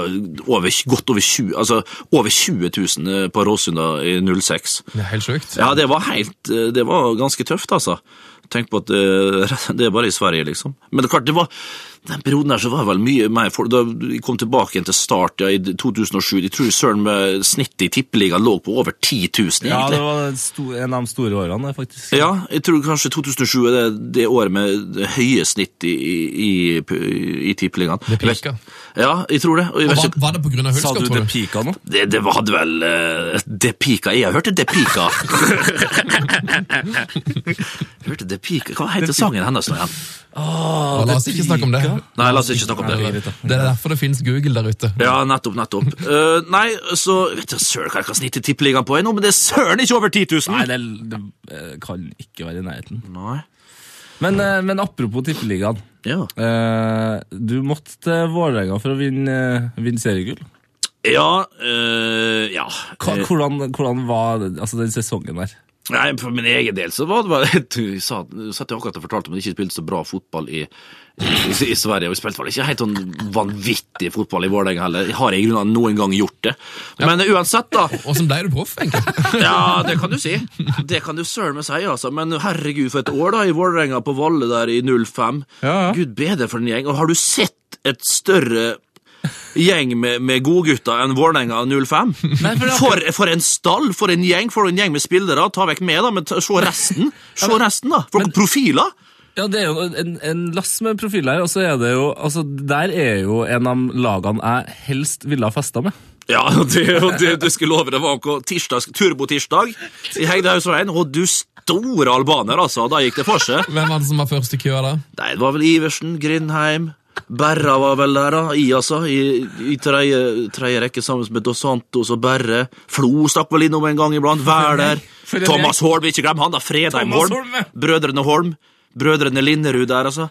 Speaker 3: over, godt over 20, altså over 20 000 på Råsunda i 06.
Speaker 4: Det er helt sjukt.
Speaker 3: Ja, det var helt eh, Det var ganske tøft, altså. Tenk på at det, det er bare i Sverige, liksom. Men det er klart, det var den perioden der så var det vel mye mer folk Da vi kom tilbake igjen til start ja, i 2007, jeg tror søren med snittet i tippeligaen lå på over 10 000,
Speaker 1: Ja, det var en en av de store årene, faktisk.
Speaker 3: Ja, jeg tror kanskje 2007 er det, det året med det høye snitt i, i, i, i tippeligaen.
Speaker 4: Det pika.
Speaker 3: Ja, jeg tror det. Og jeg vet
Speaker 4: var,
Speaker 3: ikke,
Speaker 4: var det på grunn av
Speaker 1: Sa
Speaker 4: tror
Speaker 1: du det
Speaker 4: du?
Speaker 1: pika nå?
Speaker 3: det, det hadde vel eh, Det pika Jeg har hørt det pika. hørte det pika Hva heter sangen hennes nå igjen?
Speaker 4: Og la oss ikke snakke om det.
Speaker 3: Nei, la oss ikke snakke om det.
Speaker 4: Det er derfor det finnes Google der ute.
Speaker 3: Ja, nettopp, nettopp. Uh, nei, så vet du søren hva jeg kan snitte tippeligaen på ennå, men det er søren ikke over 10 000!
Speaker 1: Nei, det, det eh, kan ikke være i nærheten.
Speaker 3: Nei.
Speaker 1: Men, uh, men apropos Tippeligaen.
Speaker 3: Ja.
Speaker 1: Uh, du måtte til Vålerenga for å vinne, vinne seriegull.
Speaker 3: Ja, eh, ja.
Speaker 1: Hva, hvordan, hvordan var altså, den sesongen der?
Speaker 3: Nei, For min egen del så var det bare Du sa, satt jo akkurat og fortalte om at jeg ikke spilte så bra fotball i, i, i Sverige. Og vi spilte vel ikke helt sånn vanvittig fotball i Vålerenga heller. Jeg har i grunnen noen gang gjort det. Men uansett, da.
Speaker 4: Og som deg er du proff, egentlig?
Speaker 3: Ja, det kan du si. Det kan du søren meg si, altså. Men herregud, for et år da i Vålerenga på Valle der i 05.
Speaker 1: Ja, ja.
Speaker 3: Gud bedre for en gjeng. Og har du sett et større gjeng med, med godgutter enn Vålerenga 05.
Speaker 1: Nei, for
Speaker 3: For, for en stall, for en gjeng, for en gjeng med spillere. Ta vekk meg, da, men ta, se resten. Se resten, da. For noen profiler.
Speaker 1: Ja, det er jo en, en lass med profiler her, og så er det jo altså, Der er jo en av lagene jeg helst ville ha festa med.
Speaker 3: Ja, og det, og det du skulle love det var på tirsdag, turbotirsdag i Hegdehaugsveien. Og du store albaner, altså. Da gikk det for seg.
Speaker 4: Hvem var det som var først i køa da?
Speaker 3: Nei, det var vel Iversen, Grindheim Berra var vel der, da. I, altså. I, i tredje, rekke sammen med Dos Santos og Berre. Flo stakk vel innom en gang iblant. Wæler. Thomas Holm, ikke glem han, da. Fredheim. Holm. Brødrene Holm. Brødrene Linderud der, altså.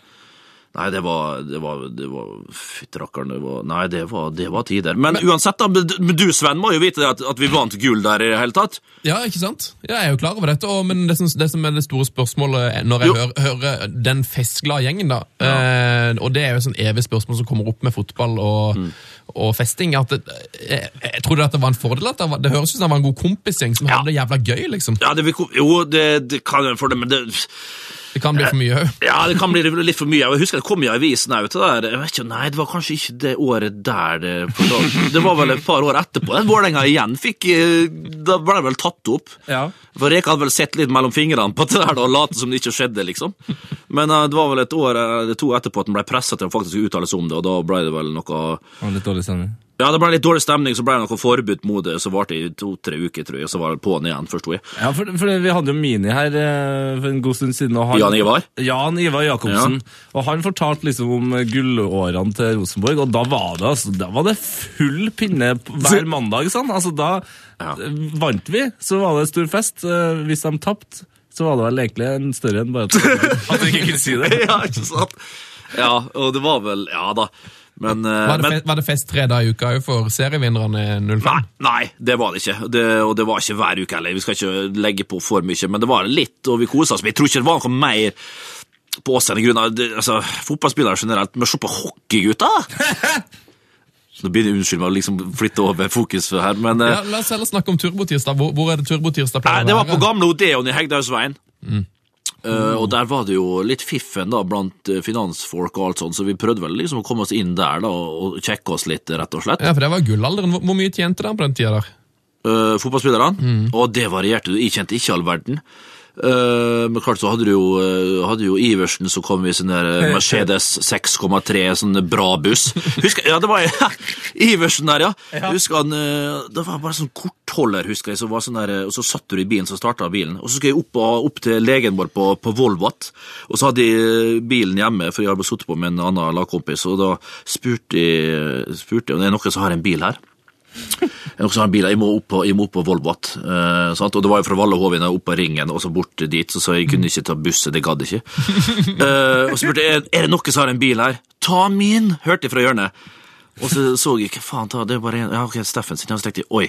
Speaker 3: Nei, det var, det var, det var Fytterakkeren, det var Nei, det var, det var tider. Men, uansett, da. Men men du, Sven, må jo vite at, at vi vant gull der i det hele tatt.
Speaker 4: Ja, ikke sant? Jeg er jo klar over dette, og, men det som, det som er det store spørsmålet når jeg hører, hører den festglade gjengen, da, eh, og det er jo et sånn evig spørsmål som kommer opp med fotball og,
Speaker 3: Mm.
Speaker 4: og festing, at det, jeg, jeg trodde at det var en fordel at det, var, det høres ut som det var en god kompisgjeng som
Speaker 3: Ja.
Speaker 4: hadde det jævla gøy, liksom.
Speaker 3: Ja, det, jo, det, det kan jeg for det, men det
Speaker 4: Det kan bli for mye òg.
Speaker 3: Ja, det kan bli litt for mye. Jeg husker det kom i avisen òg til det der. Ikke, Nei, det var kanskje ikke det året der. Det, det var vel et par år etterpå. Vålerenga igjen fikk eh, Da ble det vel tatt opp.
Speaker 1: Ja.
Speaker 3: For Reka hadde vel sett litt mellom fingrene på det der og late som det ikke skjedde, liksom. Men eh, det var vel et år eller to etterpå at den ble pressa til å faktisk uttale seg om det, og da ble det vel noe
Speaker 1: Og litt dårlig stemning.
Speaker 3: Ja, det ble litt dårlig stemning, så ble det noe forbud mot det, så varte det i to-tre uker, tror jeg, så var det på'n igjen, forsto jeg.
Speaker 1: Ja, for, for vi hadde jo Mini her eh, for en god stund siden. Og han,
Speaker 3: Jan Ivar?
Speaker 1: Jan Ivar Jacobsen. Og han fortalte liksom om gullårene til Rosenborg, og da var det, altså, da var det full pinne hver mandag. Sånn. Altså, da
Speaker 3: Ja.
Speaker 1: eh, vant vi, så var det stor fest. Eh, Hvis de tapte, så var det vel egentlig en større enn bare at, at vi ikke kunne si det.
Speaker 3: ja, ikke sant? Ja, og det var vel Ja da. Men, eh,
Speaker 4: Var, det
Speaker 3: men
Speaker 4: fest, var det fest tre dager i uka òg for serievinnerne 05?
Speaker 3: Nei, nei, det var det ikke. Det, og det var ikke hver uke heller. Vi skal ikke legge på for mye, men det var litt, og vi kosa oss. Men jeg tror ikke det var noe mer på oss enn grunn av altså, fotballspillere generelt. Men se på hockeygutter! Så Nå begynner Unnskyld meg å liksom flytte over fokus her, men eh,
Speaker 4: Ja, la oss heller snakke om Turbotirsdag. Hvor, hvor er det Turbotirsdag
Speaker 3: det var på gamle Odeon i Hegdehaugsveien. Eh, og der var det jo litt fiffen da, blant eh, finansfolk og alt sånt, så vi prøvde vel liksom å komme oss inn der da, og sjekke oss litt, rett og slett.
Speaker 4: Ja, for det var gullalderen. Hvor, mye tjente de på den tida der?
Speaker 3: uh, fotballspillerne, og det varierte. Jeg kjente ikke all verden. Eh, men klart så hadde du jo, eh, hadde jo Iversen som kom i sånn der eh, Mercedes 6,3, sånn bra buss. Husker, ja, det var Iversen der, ja. Husker han, Det var bare sånn kortholder, husker jeg, Så var sånn der, og så satt du i bilen, så starta bilen. Og så skulle jeg opp, opp til legen vår på, på Volvat, og så hadde jeg bilen hjemme, for jeg hadde sittet på med en annen lagkompis, og da spurte jeg, spurte jeg om det er noen som har en bil her. Jeg må også ha en bil, jeg må opp på, jeg må opp på Volvat. Eh, sant? Og det var jo fra Valle Hovin opp på Ringen og så bort dit, så, så jeg kunne ikke ta buss, det gadd ikke. Eh, og så spurte jeg er det noen som har en bil her. Ta min, hørte jeg fra hjørnet. Og så så jeg hva faen ta, det er bare en, ja ok, Steffen sin. Og så tenkte jeg oi,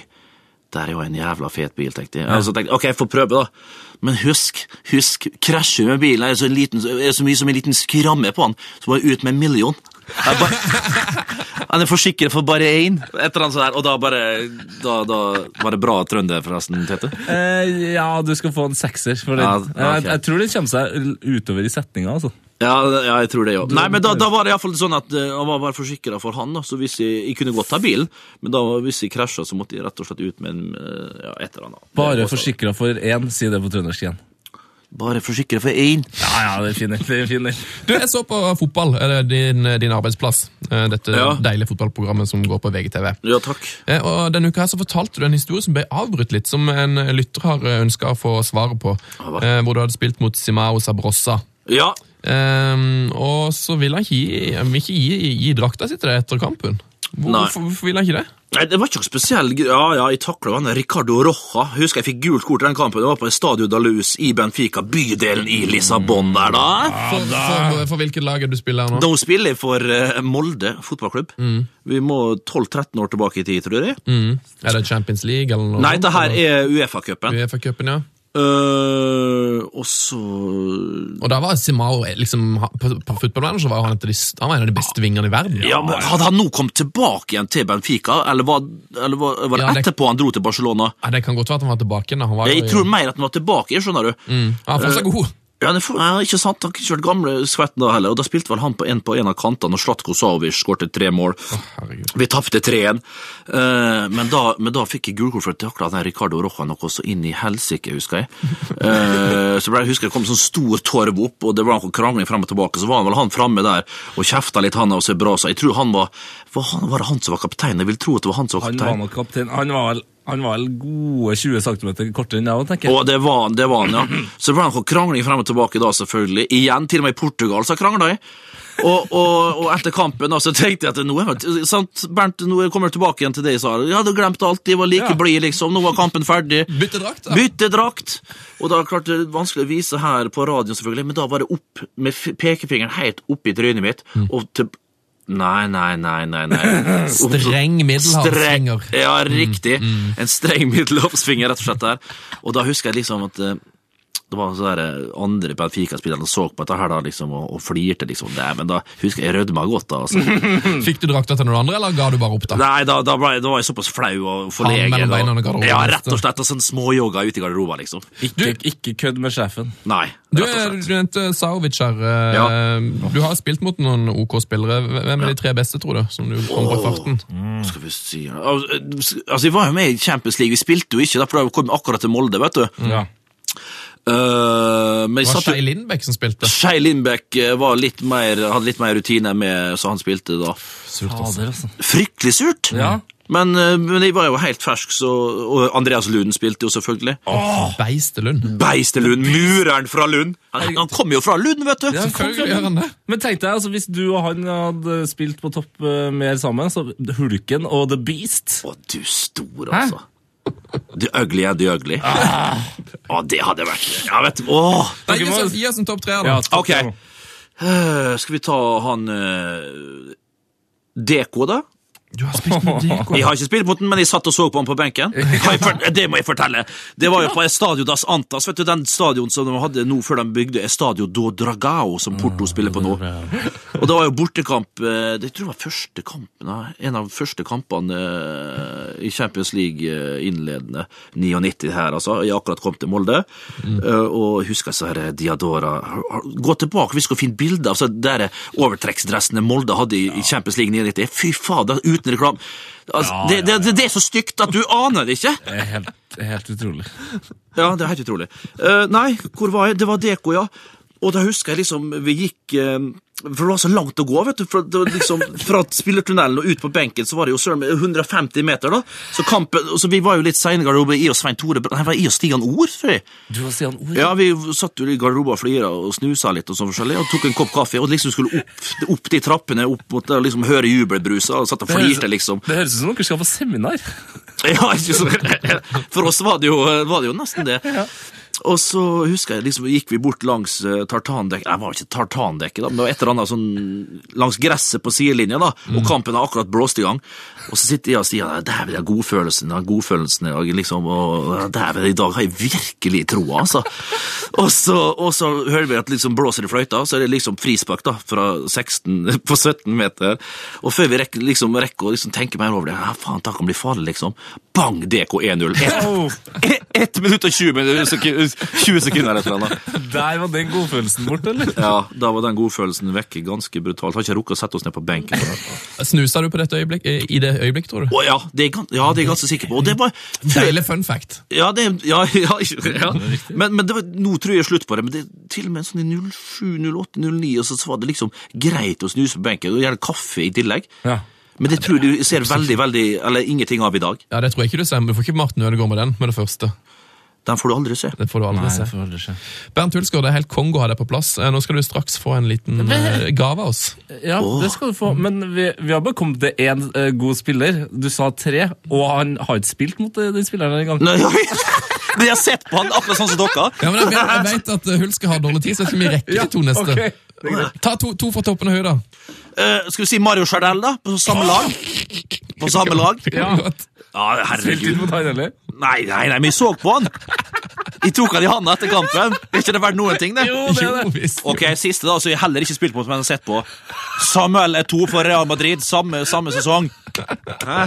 Speaker 3: der er jo en jævla fet bil, tenkte jeg. Og så tenkte jeg, ok, jeg får prøve, da. Men husk, husk, krasjer med bilen, er så, liten, er så mye som en liten skramme på den, så må jeg ut med en million. Han er forsikret for bare én, et eller annet sånt der, og da bare Da, da var det bra trønder, forresten, Tete.
Speaker 1: Eh, ja, du skal få en sekser for den.
Speaker 3: Ja, okay.
Speaker 1: jeg, jeg tror den kommer seg utover i setninga, altså.
Speaker 3: Ja, ja, jeg tror det, jo. Nei, men da, da var det iallfall sånn at eh, han var bare forsikra for han, da. Så hvis jeg, jeg kunne godt ta bilen, men da hvis jeg krasja, så måtte jeg rett og slett ut med en, eh, ja, et eller annet.
Speaker 1: Bare forsikra for én, si det på trøndersk igjen.
Speaker 3: Bare for å sikre for én.
Speaker 1: Ja, ja, det er fin, det er fin. det.
Speaker 4: Du, jeg så på fotball, eller din, din arbeidsplass. eh, Dette
Speaker 3: Ja.
Speaker 4: deilige fotballprogrammet som går på VGTV.
Speaker 3: Ja, takk.
Speaker 4: Eh, Og Denne uka her så fortalte du en historie som ble avbrutt litt, som en lytter har ønska å få svaret på. eh, Hvor du hadde spilt mot Simao Sabrosa.
Speaker 3: Ja,
Speaker 4: Um, og så vil han ikke gi, vil ikke gi, gi drakta si til deg etter kampen. Hvorfor, hvorfor vil han ikke det?
Speaker 3: Nei, det var ikke noe spesiell Ja, ja, jeg takla han Ricardo Roja. Husker jeg fikk gult kort i den kampen. Det var på Stadio da Luz i Benfica, bydelen i Lissabon der, da.
Speaker 4: For, for, for hvilket lag er du spiller nå?
Speaker 3: Nå spiller jeg for eh, Molde fotballklubb. Vi må 12-13 år tilbake i tid, tror jeg.
Speaker 4: Mm. Er det Champions League eller noe?
Speaker 3: Nei, det her
Speaker 4: eller?
Speaker 3: er Uefa-cupen.
Speaker 4: UEFA-cupen, ja.
Speaker 3: Uh, og så
Speaker 4: Og da var Simao liksom, på, på fotballmanager var han, de, han var en av de beste vingene i verden.
Speaker 3: ja, men Hadde han nå kommet tilbake igjen til Benfica, eller var, eller var, var det
Speaker 4: Ja, det-
Speaker 3: etterpå han dro til Barcelona?
Speaker 4: Ja, det kan godt være at han var tilbake. Han var
Speaker 3: Jeg tror mer at han var tilbake, skjønner du.
Speaker 4: mm. Han er fortsatt god.
Speaker 3: Ja, det er ja, ikke sant, Han har ikke kjørt gamle skvetten da heller, og da spilte vel han på en, på en av kantene, og Slatko Savic skårte tre mål.
Speaker 4: Oh,
Speaker 3: Vi tapte 3-1, Eh, men, men da fikk jeg gulkort for at den Ricardo Roja noe så inn i helsike, husker jeg. Eh, så ble jeg husker det kom sånn stor torv opp, og det var noe krangling frem og tilbake. Så var han vel han framme der og kjefta litt, han av seg bra, så jeg tror han var var, han, var det han som var kaptein? Jeg vil tro at det var han som var
Speaker 1: Han
Speaker 3: kaptein.
Speaker 1: var nok kaptein. Han var vel, han var vel gode 20 cm kortere enn jeg, tenker jeg.
Speaker 3: Å, det var, han, det var han, ja. Så det var noe krangling frem og tilbake da, selvfølgelig. Igjen, til og med i Portugal så krangla jeg. Og, og, og etter kampen da, så tenkte jeg at nå er sant, Bernt, nå kommer jeg tilbake igjen til det jeg sa. Jeg hadde glemt alt, de var like
Speaker 1: Ja.
Speaker 3: blide, liksom. Nå var kampen ferdig.
Speaker 4: Bytte drakt, da.
Speaker 3: Bytte drakt! Og da klart det er vanskelig å vise her på radioen, selvfølgelig, men da var det opp med pekefingeren helt oppi trynet mitt. Og til Nei, nei, nei, nei. nei.
Speaker 4: Streng middelhavsfinger.
Speaker 3: Streng- Ja, riktig. En streng middelhavsfinger, rett og slett der. Og da husker jeg liksom at eh, det var så der eh, andre Benfica-spillere som så på dette her da, liksom, og, og flirte, liksom. Det, men da husker jeg rødma godt, da. Altså.
Speaker 4: Fikk du drakta til noen andre, eller ga du bare opp, da?
Speaker 3: Nei, da, da, ble, da var jeg såpass flau og forlegen. og- Ja,
Speaker 4: liksom.
Speaker 3: rett og slett. Og sånn småyoga ute i garderoben, liksom.
Speaker 1: Ikke, ikke kødd med sjefen.
Speaker 3: Nei,
Speaker 4: Du,
Speaker 3: rett og
Speaker 4: du nevnte Sarovic her. eh,
Speaker 3: Ja.
Speaker 4: Du har spilt mot noen OK-spillere. Hvem er de tre beste, tror du? Som du kom på i farten?
Speaker 3: Skal vi si Altså, Vi var jo med i Champions League, vi spilte jo ikke, da, for da kom vi akkurat til Molde, vet du.
Speaker 1: Ja.
Speaker 3: Eh, men
Speaker 4: Det var
Speaker 3: jo
Speaker 4: Lindbekk som spilte.
Speaker 3: Skei Lindbekk eh, var litt mer, hadde litt mer rutine med, så han spilte da.
Speaker 1: Fader, altså.
Speaker 3: Fryktelig surt!
Speaker 1: Ja.
Speaker 3: Men, eh, men jeg var jo helt fersk, så, og Andreas Lund spilte jo selvfølgelig.
Speaker 4: Beistelund.
Speaker 3: Beistelund, mureren fra Lund! Han, han kom jo fra Lund, vet du!
Speaker 1: Ja,
Speaker 4: det.
Speaker 1: Men tenkte jeg, altså, hvis du og han hadde spilt på topp mer sammen, så Hulken og The Beast
Speaker 3: Å, du stor, altså. The ugly and the ugly. Å, det hadde vært Ja, vet du Åh!
Speaker 4: Nei, gi oss- Gi oss en topp tre,
Speaker 1: Ja,
Speaker 4: da.
Speaker 1: topp
Speaker 3: Ok.
Speaker 1: tre.
Speaker 3: Uh, skal vi ta han uh, Deko, da?
Speaker 4: Du har spilt med Deko.
Speaker 3: Jeg har ikke spilt mot den, men jeg satt og så på han på benken. Det må jeg fortelle. Det var jo på Estadio das Antas, vet du, den stadion som de hadde nå før de bygde Estadio do Dragao, som Porto spiller på nå. Og det var jo bortekamp eh, Det tror jeg var første kampen, en av første kampene eh, i Champions League eh, innledende 99 her, altså. Jeg akkurat kom til Molde, eh, og husker så her Diadora Gå tilbake, vi skal finne bilder av så der overtrekksdressene Molde hadde i, i Champions League 99. Fy fader, uten reklame. Altså,
Speaker 1: Ja,
Speaker 3: det,
Speaker 1: ja,
Speaker 3: det, det, det er så stygt at du aner det ikke!
Speaker 1: Det er helt, helt utrolig.
Speaker 3: Ja, det er helt utrolig. Uh, nei, hvor var jeg? Det var Deko, ja. Og da husker jeg liksom Vi gikk eh, For det var så langt å gå, vet du. Fra, liksom, fra spillertunnelen og ut på benken så var det jo søren 150 meter, da. Så kampen, så vi var jo litt seine i garderoben. I og Svein Tore Nei, var i og Stian Ord, tror jeg.
Speaker 1: Du var Stian Ord.
Speaker 3: Ja, vi satt jo i garderoben og flira og snusa litt og sånn forskjellig, og tok en kopp kaffe og liksom skulle opp, opp de trappene, opp mot der, liksom høre jubelbrusa, og satt og flirte, liksom.
Speaker 1: Det høres ut som dere skal på seminar.
Speaker 3: Ja, For oss var det jo, var det jo nesten det. Og så husker jeg liksom, gikk vi bort langs uh, tartandekket det var ikke tartandekket, da, men det var et eller annet sånn langs gresset på sidelinja, da, og kampen har akkurat blåst i gang. Og så sitter jeg og sier dæven, den godfølelsen, den godfølelsen i dag, liksom, og dæven, i dag har jeg virkelig troa, altså. Og så, og så hører vi at liksom blåser i fløyta, så er det liksom frispark da, fra 16 på 17 meter. Og før vi rekker, liksom, rekker å liksom tenke mer over det, ja, faen, det kan bli farlig, liksom. Bang, DK 1-0. Ett ett minutt og 20, minutter, 20 sekunder eller et eller annet.
Speaker 1: Der var den godfølelsen borte, eller?
Speaker 3: Ja, da var den godfølelsen vekke ganske brutalt. Har ikke rukket å sette oss ned på benken.
Speaker 4: Snusa du på dette øyeblikk, i det øyeblikk, tror du?
Speaker 3: Å ja, det er, ja, det er jeg ganske sikker på. Og det var
Speaker 4: Deilig fun fact.
Speaker 3: Ja, det, ja, ja, ja. Men, men det var, nå tror jeg slutt på det. Men det til og med sånn i 07, 08, 09, og så, så var det liksom greit å snuse på benken, og gjerne kaffe i tillegg.
Speaker 1: Ja.
Speaker 3: Men det tror du ser veldig, veldig, eller ingenting av i dag.
Speaker 4: Ja, Det tror jeg ikke du ser. Du får ikke Martin Ødegaard med den med det første.
Speaker 3: Den får du aldri se.
Speaker 4: Det får du aldri
Speaker 1: Nei,
Speaker 4: se.
Speaker 1: får aldri se.
Speaker 4: Bernt Hulsgaard, det er helt kongo å ha deg på plass. Eh, Nå skal du straks få en liten eh, gave av oss.
Speaker 1: Ja, det skal du få. Men vi, vi har bare kommet til én uh, god spiller. Du sa tre, og han har ikke spilt mot den spilleren engang.
Speaker 3: Ja, har sett på han akkurat sånn som dere.
Speaker 4: Ja, men Jeg vet, jeg vet at Hulske har dårlig tid, så jeg skal vi rekke de to neste. Ta to, to fra toppen og høy da.
Speaker 3: Eh, skal vi si Mario Chardel, da? På samme lag? På samme lag?
Speaker 1: Ja.
Speaker 3: Ja,
Speaker 1: Spilt inn
Speaker 3: herregud.
Speaker 1: mot han eller?
Speaker 3: Nei, nei, nei, men vi så på han! Jeg tok han i handa etter kampen. Er ikke det verdt noen ting, det?
Speaker 4: Jo, visst.
Speaker 3: Ok, siste da, så jeg heller ikke spilt mot, men har sett på. Samuel er to for Real Madrid, samme, samme sesong. Hæ?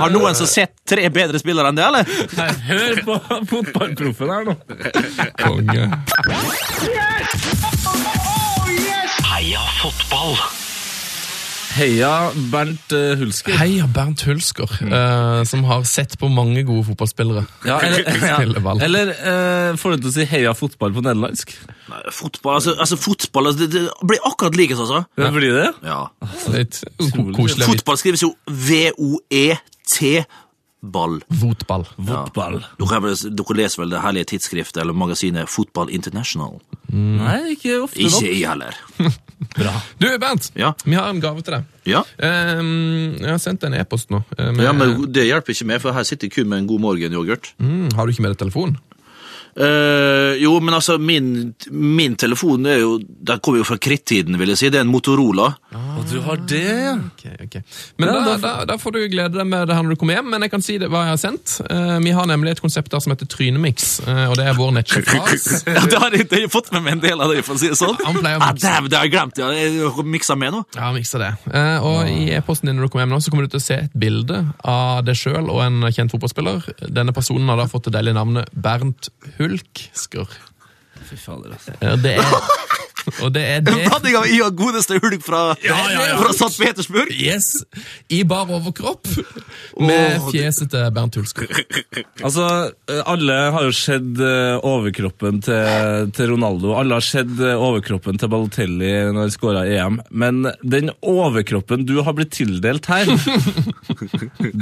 Speaker 3: Har noen som sett tre bedre spillere enn det, eller?
Speaker 1: Nei, hør på fotballproffen her nå.
Speaker 4: Konge.
Speaker 5: Heia fotball!
Speaker 1: Heia Bernt eh, Hulsker.
Speaker 4: Heia Bernt Hulsker, eh, som har sett på mange gode fotballspillere.
Speaker 1: Ja, eller
Speaker 4: ja.
Speaker 1: eller eh, får du til å si heia fotball på nederlandsk?
Speaker 3: Nei, Fotball, altså, altså fotball, altså, det, det blir akkurat likes, altså.
Speaker 1: Ja. Blir det?
Speaker 3: Ja.
Speaker 4: Litt koselig.
Speaker 3: Fotball skrives jo V-O-E-T. Ball.
Speaker 4: Votball.
Speaker 1: Votball.
Speaker 3: Ja. Dere, vel- dere leser vel det herlige tidsskriftet eller magasinet Fotball International?
Speaker 1: Nei, ikke ofte nok.
Speaker 3: Ikke jeg heller.
Speaker 1: Bra.
Speaker 4: Du, Bernt.
Speaker 3: Ja.
Speaker 4: Vi har en gave til deg.
Speaker 3: Ja.
Speaker 4: Ehm, jeg har sendt en e-post nå. eh, med-
Speaker 3: ja, men det hjelper ikke meg, for her sitter kun med en god morgenyoghurt.
Speaker 4: mm, har du ikke med deg telefon?
Speaker 3: Eh, jo, men altså, min, min telefon er jo Den kommer jo fra krittiden, vil jeg si. Det er en Motorola.
Speaker 1: Og du har det, ja.
Speaker 4: okay. ok. Men
Speaker 1: Ja,
Speaker 4: da,
Speaker 1: da-
Speaker 4: da, da får du glede deg med det her når du kommer hjem, men jeg kan si det hva jeg har sendt. Uh, vi har nemlig et konsept der som heter Trynemix, uh, og det er vår nettsjef.
Speaker 3: Ja, det har jeg, det har jeg fått med meg en del av det, for å si det sånn.
Speaker 4: Han pleier å
Speaker 3: Ja,
Speaker 4: Ah,
Speaker 3: damn, det har jeg glemt. Ja. Jeg har miksa med nå.
Speaker 4: Ja, miksa det. Eh, og i e-posten din når du kommer hjem nå, så kommer du til å se et bilde av deg sjøl og en kjent fotballspiller. Denne personen har da fått det deilige navnet Bernt Hulksker.
Speaker 1: Fy fader, altså.
Speaker 4: Ja, Det er, og det er det
Speaker 3: Blanding av i og godeste hulk fra, fra St. Petersburg.
Speaker 4: Yes! I bar overkropp med
Speaker 3: oh,
Speaker 4: fjeset til Bernt Hulsker.
Speaker 1: Altså, eh, alle har jo sett eh, overkroppen til, til Ronaldo. Alle har sett eh, overkroppen til Balotelli når han skåra EM. Men den overkroppen du har blitt tildelt her,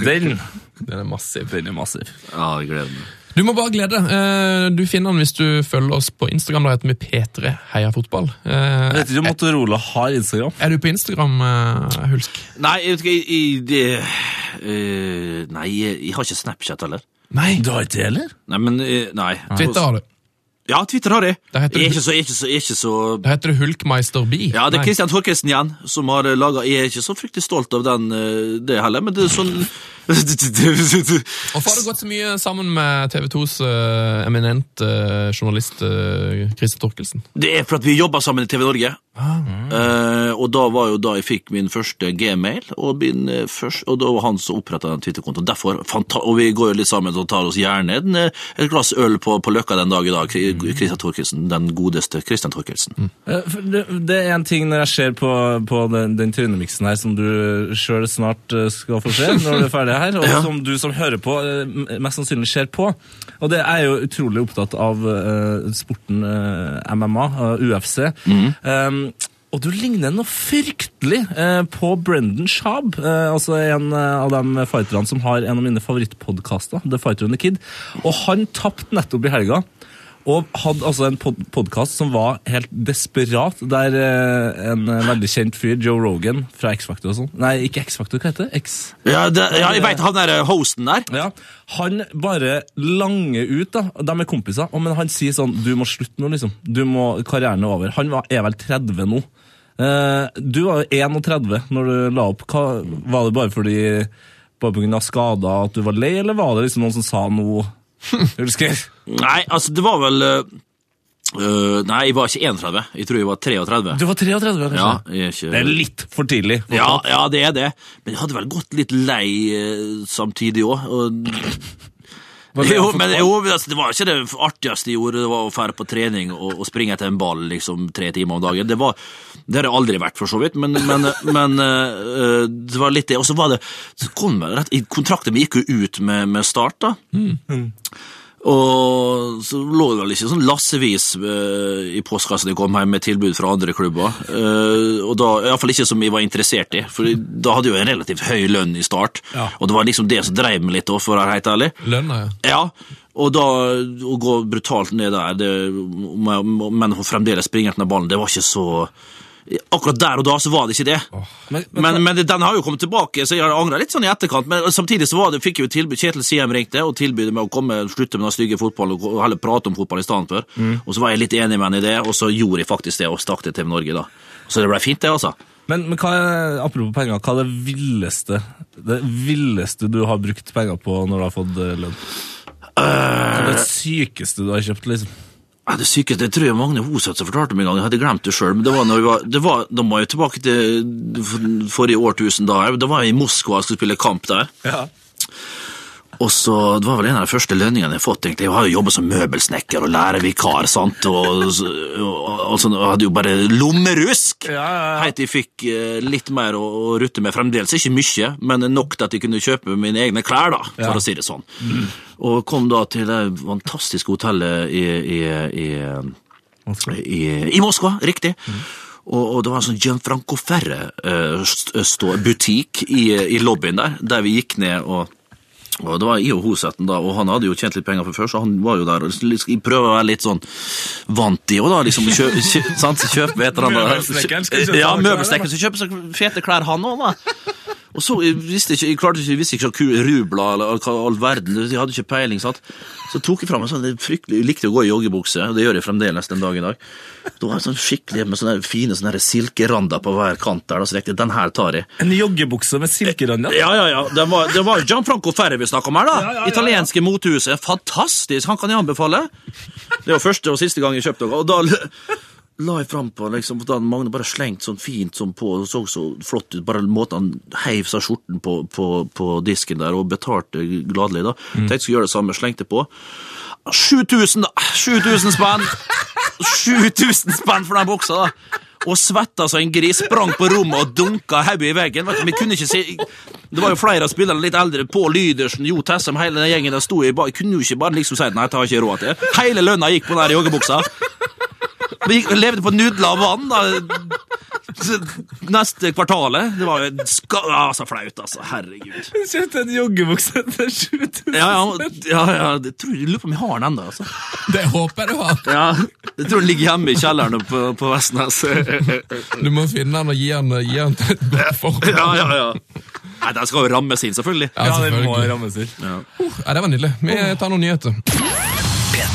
Speaker 1: den
Speaker 4: Den er massiv.
Speaker 1: Den er massiv.
Speaker 3: Ja, jeg gleder meg.
Speaker 4: Du må bare glede deg. Eh, Du finner den hvis du følger oss på Instagram. Da heter vi P3 Heia Fotball. Eh,
Speaker 1: Jeg vet ikke om Motorola har Instagram.
Speaker 4: Er du på Instagram, eh, Hulsk?
Speaker 3: Nei, jeg vet ikke, jeg, jeg, det, eh, nei, jeg, har ikke Snapchat heller.
Speaker 4: Nei.
Speaker 1: Du har ikke det, heller?
Speaker 3: Nei, men eh, Nei.
Speaker 4: Twitter har du.
Speaker 3: Ja, Twitter har jeg.
Speaker 4: Det heter
Speaker 3: Jeg er ikke så, jeg er ikke så, jeg er ikke så
Speaker 4: Da heter det Hulkmeister B.
Speaker 3: Ja, det er
Speaker 4: Kristian
Speaker 3: Christian Thorkelsen igjen som har laga Jeg er ikke så fryktelig stolt av den, eh, det heller, men det er sånn
Speaker 4: Hvorfor har du gått så mye sammen med TV 2s uh, eminent uh, journalist uh, Christer Torkelsen?
Speaker 3: Det er for at vi jobba sammen i TV Norge. Eh, og da var jo da jeg fikk min første gmail, og, min, første, og da var han som oppretta den Twitter-kontoen. Derfor, Og vi går jo litt sammen og tar oss gjerne en, eh, et glass øl på, på Løkka den dag i dag. Kri- Christian Torkelsen, den godeste Christian
Speaker 1: Torkelsen. Mm. Det, det er en ting når jeg ser på, på den, den trynemiksen her som du sjøl snart eh, skal få se når du er ferdig her, og
Speaker 3: Ja.
Speaker 1: som du som hører på, eh, mest sannsynlig ser på. Og det er jo utrolig opptatt av uh, sporten uh, MMA, uh, UFC. Um, og du ligner noe fryktelig eh, på Brendan Schaub, eh, altså en eh, av de fighterne som har en av mine favorittpodkaster, The Fighter and the Kid. Og han tapte nettopp i helga. Og hadde altså en pod podkast som var helt desperat, der eh, en eh, veldig kjent fyr, Joe Rogan fra X-Factor og sånn Nei, ikke X-Factor, hva heter det? X...
Speaker 3: Ja, det, ja, jeg veit han der eh, hosten der.
Speaker 1: Ja, Han bare langer ut, da. De er kompiser, men han sier sånn Du må slutte nå, liksom. Du må, Karrieren er over. Han var, er vel 30 nå. Eh, du var jo 31 når du la opp. Hva, var det bare fordi bare pga. skader at du var lei, eller var det liksom noen som sa noe?
Speaker 3: Nei, altså, det var vel eh, Nei, jeg var ikke 31. Jeg tror jeg var 33.
Speaker 1: Du var 33, kanskje?
Speaker 3: Ja, ikke
Speaker 1: Det er litt for tidlig.
Speaker 3: Ja, ja, det er det. Men jeg hadde vel gått litt lei eh, samtidig òg. Jo, men jo, altså, det var ikke det artigste jeg gjorde, det var å fære på trening og, og springe etter en ball liksom tre timer om dagen. Det, var, det har jeg aldri vært, for så vidt, men, men, men eh, det var litt det. Og så var det så kom det rett, Kontrakten min gikk jo ut med, med Start, da. Og så lå det vel ikke sånn lassevis eh, i postkassa de jeg kom hjem med tilbud fra andre klubber. Og da, Iallfall ikke som jeg var interessert i, for da hadde jeg jo en relativt høy lønn i start.
Speaker 1: Ja.
Speaker 3: Og det var liksom det som drev meg litt, også, for å være helt ærlig.
Speaker 4: Lønna, ja.
Speaker 3: Ja, og da å gå brutalt ned der, det, men fremdeles springe etter ballen, det var ikke så Akkurat der og da så var det ikke det.
Speaker 1: Men,
Speaker 3: Men, men den har jo kommet tilbake, så jeg har angra litt sånn i etterkant. Men samtidig så var det, fikk jeg jo tilbud, Kjetil Siem ringte og tilbød meg å komme, slutte med den stygge fotballen og heller prate om fotball i stedet for. Og så var jeg litt enig med henne i det, og så gjorde jeg faktisk det og stakk til TV Norge, da. Så det ble fint, det, altså.
Speaker 1: men, men hva er, apropos penger, hva er det villeste det villeste du har brukt penger på når du har fått eh, lønn? Hva er det sykeste du har kjøpt, liksom?
Speaker 3: Ja, det sykeste det tror jeg Magne Hoseth fortalte meg en gang. Jeg hadde glemt det sjøl. Da må jeg tilbake til forrige årtusen. Da Da var jeg i Moskva og skulle spille kamp der.
Speaker 1: Ja.
Speaker 3: Og så, Det var vel en av de første lønningene jeg har fått. egentlig. Jeg har jo jobbet som møbelsnekker og lærervikar. sant? Og, og, og, og jeg hadde jo bare lommerusk!
Speaker 1: Ja, ja, ja.
Speaker 3: Helt til jeg fikk eh, litt mer å, å rutte med fremdeles. Ikke mye, men nok til at jeg kunne kjøpe mine egne klær, da, for
Speaker 1: Ja.
Speaker 3: å si det sånn. Og kom da til det fantastiske hotellet i, i, i, i, i Moskva, riktig. Og, og det var en sånn Gianfranco Ferre-butikk i, i lobbyen der, der vi gikk ned og og Det var i og Hosetten, da, og han hadde jo tjent litt penger fra før, så han var jo der. og Jeg prøver å være litt sånn vant i, og da liksom kjø, kjø, sant, Kjøp et eller annet.
Speaker 1: Møbelsnekkeren skal kjøpe
Speaker 3: seg fete klær, han òg, da. Og så jeg visste ikke, jeg klarte ikke, jeg visste ikke så rubla eller hva all verden, jeg hadde ikke peiling, sant. Så tok jeg fram en sånn er fryktelig, jeg likte å gå i joggebukse, og det gjør jeg fremdeles den dag i dag. Da var jeg sånn skikkelig med sånne fine sånne silkerander på hver kant der, da, så tenkte jeg, den her tar jeg.
Speaker 1: En joggebukse med silkerander?
Speaker 3: Ja, ja, ja. Det var, det var Gianfranco Ferri vi snakka om her, da.
Speaker 1: Ja, ja, ja,
Speaker 3: Italienske motehuset. Fantastisk! Han kan jeg anbefale. Det var første og siste gang jeg kjøpte noe. Og da la jeg fram på liksom, da hadde Magne bare slengt sånn fint sånn på, og så så flott ut. Bare måten han heiv seg skjorten på, på, på disken der, og betalte gladelig, da. Tenkte jeg skulle gjøre det samme, slengte på. 7000, da! 7000 spenn! 7000 spenn for den buksa, da! Og svetta som en gris, sprang på rommet og dunka hodet i veggen. Vet du, vi kunne ikke si Det var jo flere av spillerne litt eldre. Pål Lydersen, Jo Tessem, hele den gjengen der sto i bar. Kunne jo ikke bare liksom si nei, jeg har ikke råd til. Hele lønna gikk på den joggebuksa. Vi gikk, levde på nudler og vann da. Neste kvartalet. Det var jo ska, så flaut, altså. Herregud.
Speaker 1: Kjøpte en joggebukse til 7000.
Speaker 3: Ja, ja, ja, ja jeg tror jeg, lurer på om jeg har den ennå. Altså.
Speaker 4: Det håper jeg du har.
Speaker 3: Ja, jeg tror den ligger hjemme i kjelleren på, på Vestnes.
Speaker 4: Du må finne den og gi den, gi den til et godt forhold.
Speaker 3: Ja, ja, ja. Nei, Den skal jo rammes inn, selvfølgelig.
Speaker 4: Ja,
Speaker 1: Ja, det må
Speaker 4: selvfølgelig.
Speaker 1: rammes inn.
Speaker 4: Ja, det var nydelig. Vi tar noen nyheter.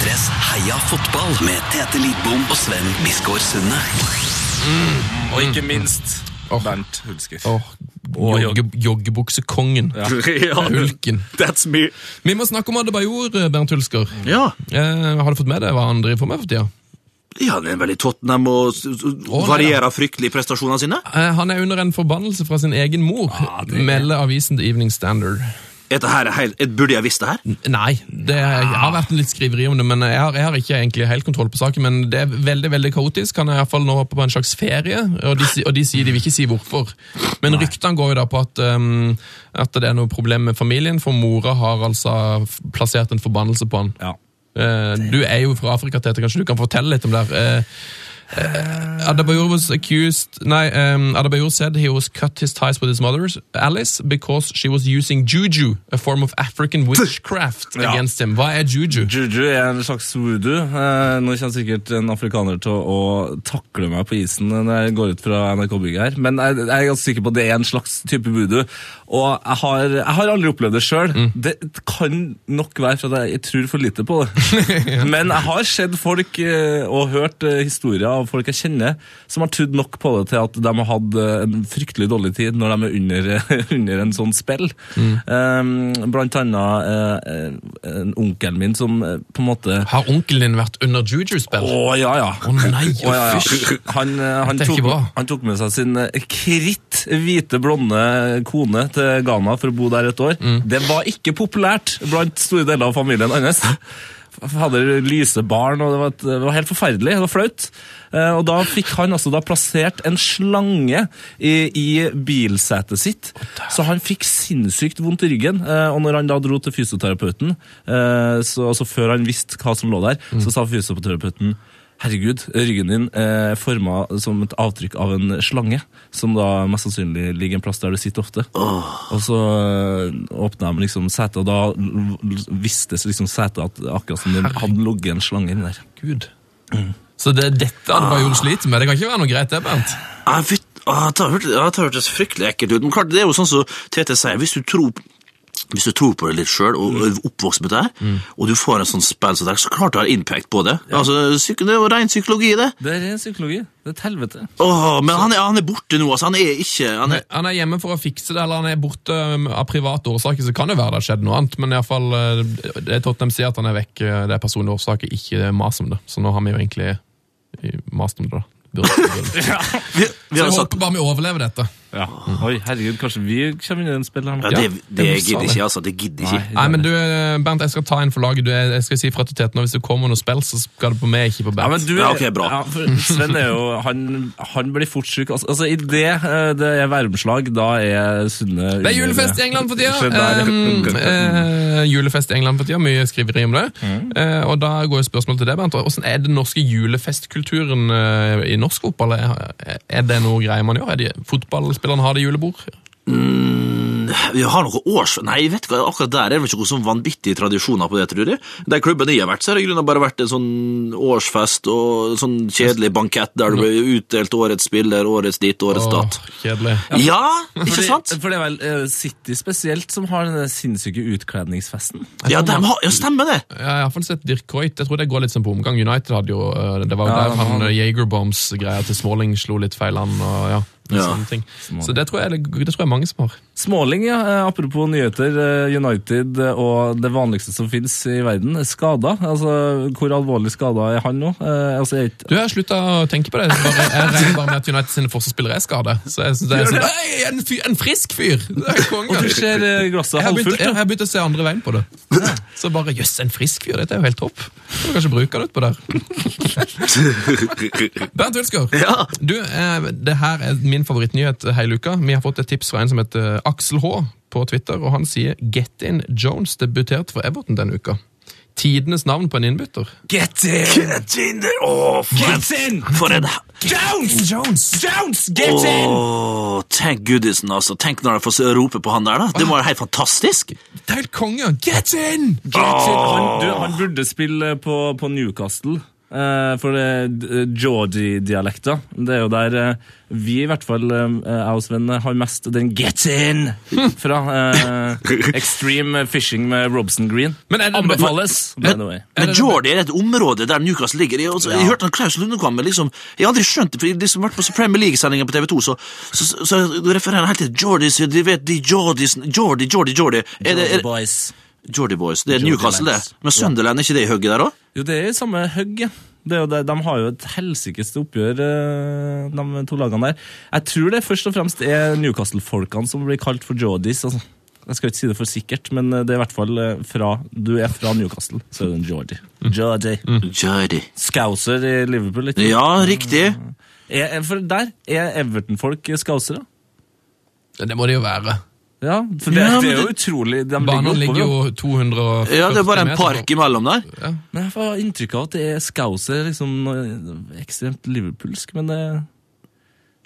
Speaker 6: P3s Heia fotball med Tete Lidbom og Sven Biskår Sunde.
Speaker 1: Og ikke minst
Speaker 4: Åh.
Speaker 1: Bernt Hulsker.
Speaker 4: Oh.
Speaker 1: Og
Speaker 4: jogge, joggebuksekongen.
Speaker 3: Ja,
Speaker 4: Hulken.
Speaker 3: That's me.
Speaker 4: Vi må snakke om Adebayor, Bernt Hulsker.
Speaker 3: Ja.
Speaker 4: Eh, har du fått med deg hva han driver med for tida?
Speaker 3: Ja, han er veldig Tottenham og
Speaker 4: oh,
Speaker 3: varierer fryktelig prestasjonene sine.
Speaker 4: Eh, han er under en forbannelse fra sin egen mor, melder avisen The Evening Standard.
Speaker 3: Dette her er helt, Burde jeg visst det her?
Speaker 4: Nei, det jeg har vært en litt skriveri om det, men jeg har, jeg har ikke egentlig helt kontroll på saken. Men det er veldig veldig kaotisk. Han er i hvert fall nå på en slags ferie, og de, og de sier de vil ikke si hvorfor. Men ryktene går jo da på at, um, at det er noe problem med familien, for mora har altså plassert en forbannelse på han.
Speaker 1: Ja.
Speaker 4: Uh, du er jo fra Afrika, Tete. Kanskje du kan fortelle litt om det? her? Eh, eh, Adabayor was accused Nei, um, Adabayor said he was cut his ties with his mother, Alice, because she was using juju, a form of African witchcraft,
Speaker 1: Ja.
Speaker 4: against him. Hva er juju?
Speaker 1: Juju er en slags voodoo. Uh, nå kommer sikkert en afrikaner til å takle meg på isen når jeg går ut fra NRK-bygget her, men jeg, jeg er ganske sikker på at det er en slags type voodoo. Og jeg har, jeg har aldri opplevd det sjøl. Det kan nok være for at jeg tror for lite på det. men jeg har sett folk eh, og hørt eh, historier av folk jeg kjenner som har trodd nok på det til at de har hatt eh, en fryktelig dårlig tid når de er under, under en sånn spill. Eh, blant annet uh, en onkelen min som på en måte
Speaker 4: Har onkelen din vært under juju-spill?
Speaker 1: Å, ja, ja.
Speaker 4: Å nei,
Speaker 1: Å, ja, ja. Han, han, tok, han tok med seg sin kritt hvite, blonde kone til Ghana for å bo der et år.
Speaker 4: Mm.
Speaker 1: Det var ikke populært blant store deler av familien hans. Hadde lyse barn, og det var, et, det var helt forferdelig. Det var flaut. Eh, Og da fikk han altså da plassert en slange i, i bilsetet sitt, så han fikk sinnssykt vondt i ryggen. Eh, Og når han da dro til fysioterapeuten, eh, så, altså før han visste hva som lå der, så sa fysioterapeuten Herregud, ryggen din er forma som et avtrykk av en slange, som da mest sannsynlig ligger en plass der du sitter ofte. Og så åpna de liksom setet, og da visste liksom setet at akkurat som det hadde ligget en slange inni der.
Speaker 4: Gud. Så det er dette Adebayor sliter med? Det kan ikke være noe greit, det, Bernt?
Speaker 3: Ah, fytt- ah, Det har hørt- det har hørtes fryktelig ekkelt ut. Men klart, det er jo sånn som Tete sier, hvis du tror hvis du tror på det litt sjøl og
Speaker 1: Mm.
Speaker 3: er oppvokst med det her, og du får en sånn spill som det, så klart du har impact på det. Altså, det er jo ren psykologi, det.
Speaker 1: Det er ren psykologi. Det er et helvete.
Speaker 3: Åh, men han er, han er borte nå, altså. Han er ikke han er,
Speaker 4: Han er hjemme for å fikse det, eller han er borte um, av private årsaker, så kan det være det har skjedd noe annet. Men i fall, uh, det Tottenham sier at han er vekk, uh, det er personlige årsaker, ikke mas om det. Så nå har vi jo egentlig uh, mast om det, da. Burde, burde.
Speaker 3: vi, vi
Speaker 4: Så jeg håper bare vi overlever dette.
Speaker 1: Ja. Oi, herregud, kanskje vi kommer inn i den spillet her
Speaker 3: ja,
Speaker 1: nå.
Speaker 3: det,
Speaker 4: Ja,
Speaker 3: det
Speaker 4: det må
Speaker 3: gidder ikke, altså. Det gidder ikke.
Speaker 4: Nei, men du, uh, Bernt, jeg skal ta en for laget. Du, jeg skal si fra til Teten, og Hvis det kommer noe spill, så skal det på meg, ikke på Bernt.
Speaker 1: Ja, men du,
Speaker 3: Ja, ok, bra.
Speaker 1: Ja, for Sven er jo Han, han blir fort syk. Altså, altså, I det eh, det er væromslag, da er Sunne
Speaker 4: Det er julefest i England for tida! Um, eh, julefest i England for tida, Mye skriveri om det.
Speaker 1: Mm.
Speaker 4: Eh, og Da går jo spørsmålet til deg, Bernt. Hvordan er den norske julefestkulturen eh, i norsk fotball? Er, er det noe greier man gjør? Er de, fotballspillerne har det julebord?
Speaker 3: Vi har noen års... Nei, jeg vet ikke, akkurat der er det ikke noen sånn vanvittige tradisjoner på det, tror jeg. Der klubben jeg har vært, så har det i grunnen bare vært en sånn årsfest og en sånn kjedelig bankett der det ble utdelt årets spiller, årets ditt, årets datt.
Speaker 4: Kjedelig.
Speaker 3: Ja, ikke sant?
Speaker 1: For det er vel eh, City spesielt som har den sinnssyke utkledningsfesten.
Speaker 3: Ja, de har, ja, stemmer det.
Speaker 4: Jeg har iallfall sett Dirk Coit. Jeg tror det går litt som på omgang. United hadde jo eh, Det var jo
Speaker 1: Ja,
Speaker 4: der han
Speaker 1: han-
Speaker 4: eh, Jagerbombs-greia til Småling slo litt feil an. og ja,
Speaker 3: Ja.
Speaker 4: sånne ting. Så det tror, jeg, det tror jeg mange som har.
Speaker 1: Småling, ja. eh, Apropos nyheter. eh, United og det vanligste som finnes i verden, er skada. Altså, hvor alvorlig skada er han nå? Eh, altså, jeg,
Speaker 4: Du, Jeg har slutta å tenke på det. Jeg regner bare med at United sine forsvarsspillere er skada. Så jeg synes det er sånn? Hei, en, fyr, en frisk fyr! Det er konge.
Speaker 1: og du ser glasset halvfullt.
Speaker 4: jeg har begynt å se andre veien på det. Så bare jøss, en frisk fyr. Dette er jo helt topp. Du Kan ikke kanskje bruke det utpå der. Bernt Wilsker,
Speaker 3: Ja.
Speaker 4: du, det her er min favorittnyhet hele uka. Vi har fått et tips fra en som heter Aksel H på Twitter, og han sier Get In Jones debuterte for Everton denne uka. Tidenes navn på en innbytter.
Speaker 1: Get in!
Speaker 3: Get in en,
Speaker 1: Get in!
Speaker 3: for en
Speaker 1: Jones! Jones! Jones! Get in!
Speaker 3: Tenk goodisen, altså. Tenk når jeg får rope på han der, da. Det må være helt fantastisk.
Speaker 4: Det er helt konge! Get in!
Speaker 1: Get in! Han, du, han burde spille på, på Newcastle. Eh, for det uh, Geordie-dialekta. Det er jo der eh, vi, i hvert fall eh, jeg og Sven, har mest den get in fra. eh, extreme fishing med Robson Green.
Speaker 4: Men er
Speaker 1: Anbefales! by the way.
Speaker 3: Men Jordi er et område der Newcastle ligger. Jeg, altså, jeg hørte han Klaus Lundekvam, men liksom, jeg har aldri skjønt det, for jeg har liksom vært på Premier League-sendingen på TV 2, så, så, så, så refererer han helt til Jordi, så de vet de Jordis Jordi, Jordi, Jordi. Er det, er,
Speaker 1: Boys.
Speaker 3: Jordi Boys. Det er
Speaker 1: Jordy
Speaker 3: Newcastle, det. Men Sunderland, er ikke det i hugget der òg?
Speaker 1: Jo, det er i samme hugget. Det er jo det, de har jo et helsikes oppgjør, eh, de to lagene der. Jeg tror det først og fremst er Newcastle-folkene som blir kalt for Jordies. Altså. Jeg skal ikke si det for sikkert, men eh, det er i hvert fall eh, fra Du er fra Newcastle, så er du en Geordie Jordi.
Speaker 3: Jordi.
Speaker 1: Scouser i Liverpool, ikke
Speaker 3: Ja, riktig.
Speaker 1: er, For der er Everton-folk scousere.
Speaker 4: Det må det jo være.
Speaker 1: Ja, for det,
Speaker 3: Ja, men
Speaker 1: det er jo
Speaker 3: det-
Speaker 1: utrolig De
Speaker 4: Banen ligger
Speaker 1: ligger
Speaker 4: jo 240 meter.
Speaker 3: Ja, det er bare en
Speaker 4: meter
Speaker 3: park imellom der.
Speaker 4: Ja.
Speaker 1: Men jeg får inntrykk av at det er scouser liksom eh, ekstremt liverpoolsk, men det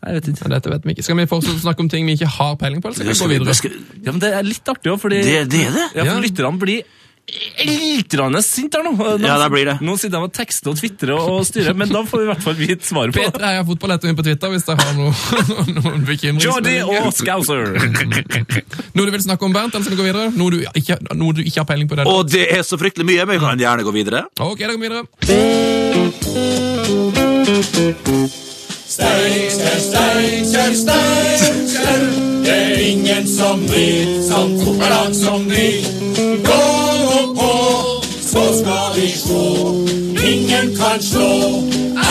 Speaker 1: Jeg vet ikke.
Speaker 4: Ja, dette vet vi ikke. Skal vi fortsette å snakke om ting vi ikke har peiling på? eller skal vi gå videre?
Speaker 1: Ja, men Det er litt artig òg, fordi
Speaker 3: Det, det er det.
Speaker 1: Ja, for
Speaker 4: Ja.
Speaker 1: lytterne blir litt sint her nå. Nå-
Speaker 3: Ja, det blir det.
Speaker 1: Nå sitter de og tekster og tvitrer og, styrer, men da får vi i hvert fall vite svaret på det.
Speaker 4: P3 Heia Fotball heter vi på Twitter hvis dere har noe, noen
Speaker 1: Jordi og Scouser.
Speaker 4: Noe du vil snakke om, Bernt? Eller skal vi gå videre? Noe du ikke, noe du ikke har peiling på? Det.
Speaker 3: Og det er så fryktelig mye, men vi kan gjerne gå videre.
Speaker 4: Ok, da går vi videre.
Speaker 7: Steinkjer, Steinkjer, Steinkjer. Det er ingen som vi, som fotballag som vi. Gå så skal vi slå. Ingen kan slå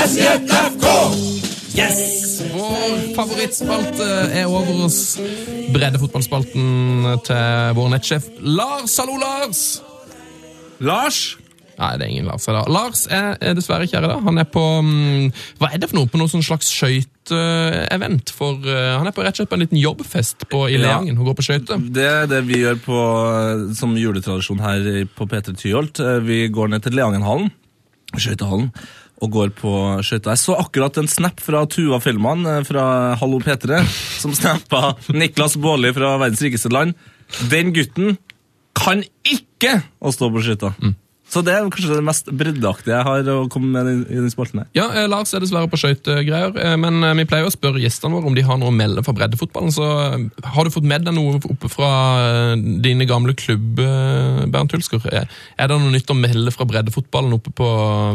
Speaker 7: SJFK. Yes!
Speaker 4: Vår favorittspalte er over oss. Breddefotballspalten til vår nettsjef Lars. Hallo, Lars!
Speaker 1: Lars.
Speaker 4: Nei, det er ingen Lars her da. Lars er, er dessverre ikke her i dag. Han er på mm, Hva er det for noe? På noe sånn slags skøyteevent for eh, Han er på rett og slett på en liten jobbfest på, i
Speaker 1: Ja.
Speaker 4: Leangen og går på skøyter.
Speaker 1: Det er det vi gjør på, som juletradisjon her på P3 Tyholt. Eh, Vi går ned til Leangenhallen, skøytehallen, og går på skøyter. Jeg så akkurat en snap fra Tuva Fellmann eh, fra Hallo P3, som snappa Niklas Baarli fra verdens rikeste land. Den gutten kan ikke å stå på skøyter. Så det er kanskje det mest breddeaktige jeg har å komme med i den spalten her.
Speaker 4: Ja, eh, Lars er dessverre på skøytegreier, eh, men eh, vi pleier å spørre gjestene våre om de har noe å melde fra breddefotballen. Så eh, har du fått med deg noe oppe fra eh, dine gamle klubb, eh, Bernt Hulsker? Er er det noe nytt å melde fra breddefotballen oppe på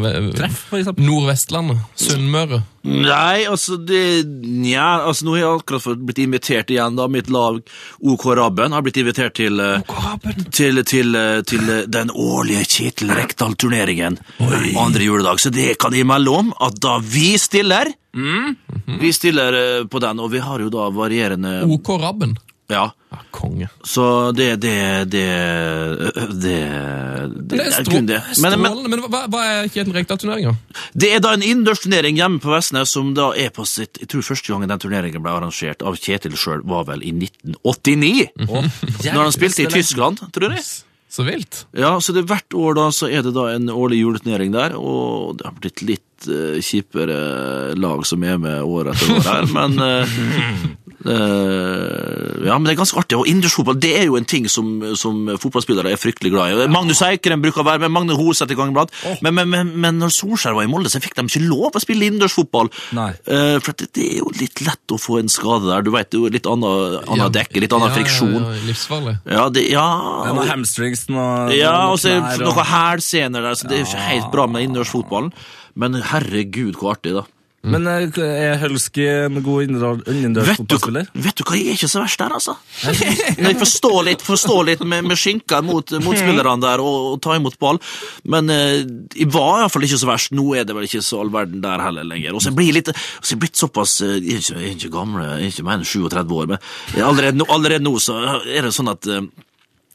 Speaker 4: eh,
Speaker 1: Treff, for eksempel.
Speaker 4: Nordvestlandet? Sunnmøre?
Speaker 3: Nei, altså det Nja, altså nå har jeg akkurat fått blitt invitert igjen, da. Mitt lag OK Rabben har blitt invitert til eh, til, til, eh, til eh, den årlige Kjetil Rekdal-turneringen andre juledag. Så det kan jeg melde om, at da vi stiller Vi stiller eh, på den, og vi har jo da varierende
Speaker 4: OK Rabben?
Speaker 3: Ja.
Speaker 4: Ja, konge.
Speaker 3: Så det Det Det Det, det, er kun det. Men, men
Speaker 4: strålende. Men hva, hva er Kjetil Rekdal-turneringa?
Speaker 3: det er da en innendørsturnering hjemme på Vestnes som da er på sitt Jeg tror første gangen den turneringen ble arrangert av Kjetil sjøl, var vel i 1989. Når han spilte i Tyskland, tror jeg.
Speaker 4: Så vilt.
Speaker 3: Ja, så det Hvert år da så er det da en årlig juleturnering der, og det har blitt litt uh, kjipere lag som er med år etter år her, men eh, eh, Ja, men det er ganske artig. Og innendørsfotball det er jo en ting som, som fotballspillere er fryktelig glad i. Magnus Eikrem bruker å være med, Magne Hoseth i gang iblant. Men, men, men, men når Solskjær var i Molde, så fikk de ikke lov å spille innendørsfotball.
Speaker 1: Nei.
Speaker 3: Eh, for det, det er jo litt lett å få en skade der. Du vet, det er jo litt annet, annet dekke, litt annen
Speaker 4: Ja,
Speaker 3: friksjon.
Speaker 4: Ja, ja, livsfarlig.
Speaker 3: Ja, det, ja,
Speaker 1: Det er noen hamstrings, noe,
Speaker 3: ja,
Speaker 1: noe
Speaker 3: og så er det noen hælsener der, så det er jo ikke helt bra med innendørsfotballen. Men herregud, hvor artig, da.
Speaker 1: Men eh, er Hølski en god innendørsfotballspiller?
Speaker 3: Vet vet du hva, jeg er ikke så verst der, altså. Jeg forstår litt, forstår litt med, med skinka mot motspillerne der og, og ta imot ball, men eh, jeg var iallfall ikke så verst. Nå er det vel ikke så all verden der heller lenger. Og så blir jeg litt, så jeg blitt såpass eh, Jeg er ikke, jeg er ikke gamle, jeg er ikke mer enn 37 år, men allerede, nå- allerede nå så er det sånn at eh,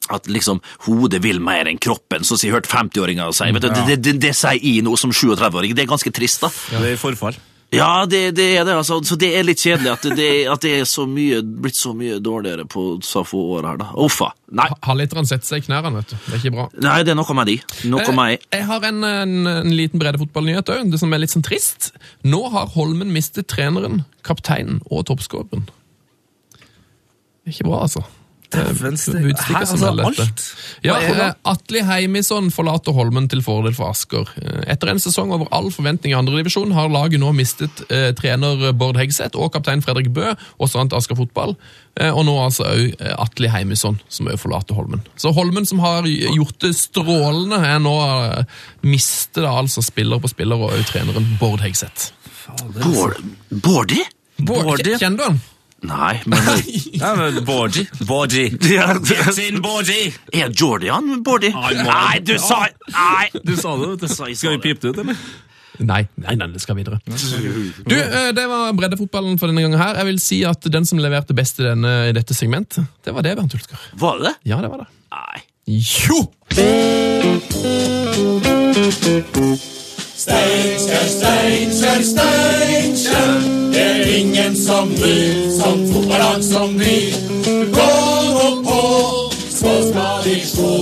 Speaker 3: at liksom hodet vil mer enn kroppen, sånn som jeg har hørt 50-åringer si. Ja. det, det, det, det sier jeg nå som 37-åring. Det er ganske trist, da.
Speaker 1: Ja, Det er i forfall.
Speaker 3: Ja, det, det er det. altså. Så det er litt kjedelig at det, at det er så mye, blitt så mye dårligere på så få år her, da. Uffa. Nei.
Speaker 4: Halvliteren setter seg i knærne, vet du. Det er ikke bra.
Speaker 3: Nei, det er noe med de. Noe med
Speaker 4: jeg. Jeg har en, en, en liten breddefotballnyhet òg, det som er litt sånn trist. Nå har Holmen mistet treneren, kapteinen og toppskåreren. Det er ikke bra, altså.
Speaker 1: Dæven steik.
Speaker 4: budstikker
Speaker 1: Hæ,
Speaker 4: som
Speaker 1: altså,
Speaker 4: dette.
Speaker 1: alt?
Speaker 4: Ja, eh, Atle Heimisson forlater Holmen til fordel for Asker. Eh, Etter en sesong over all forventning i andredivisjon har laget nå mistet eh, trener Bård Hegseth og kaptein Fredrik Bø, også til Asker fotball. Eh, og nå altså òg eh, Atle Heimisson, som òg forlater Holmen. Så Holmen, som har gjort det strålende, er nå eh, mister da altså spiller på spiller, og òg treneren Bård Hegseth.
Speaker 3: Bård, Bårdi?
Speaker 4: Bård,
Speaker 1: Bård.
Speaker 4: Kjenner du han?
Speaker 3: Nei, men
Speaker 1: Borgi. Borgi. Get in, Borgi!
Speaker 3: Er Jordi han, Bårdi?
Speaker 1: Han må-
Speaker 3: Nei, du sa Nei!
Speaker 1: Du sa det, vet du.
Speaker 3: Sa
Speaker 1: Skal vi pipe det ut, eller?
Speaker 4: Nei, nei, nei, det skal videre. Du, eh, Det var breddefotballen for denne gangen. her. Jeg vil si at Den som leverte best i, denne, i dette segmentet, det var det, Bernt Hulsker.
Speaker 3: Var det det?
Speaker 4: Ja, det var det.
Speaker 3: Nei.
Speaker 4: Jo!
Speaker 7: Steinkjer, Steinkjer, Steinkjer. Det er ingen som vi, som fotballag som vi. Gå nå på, så skal de slå.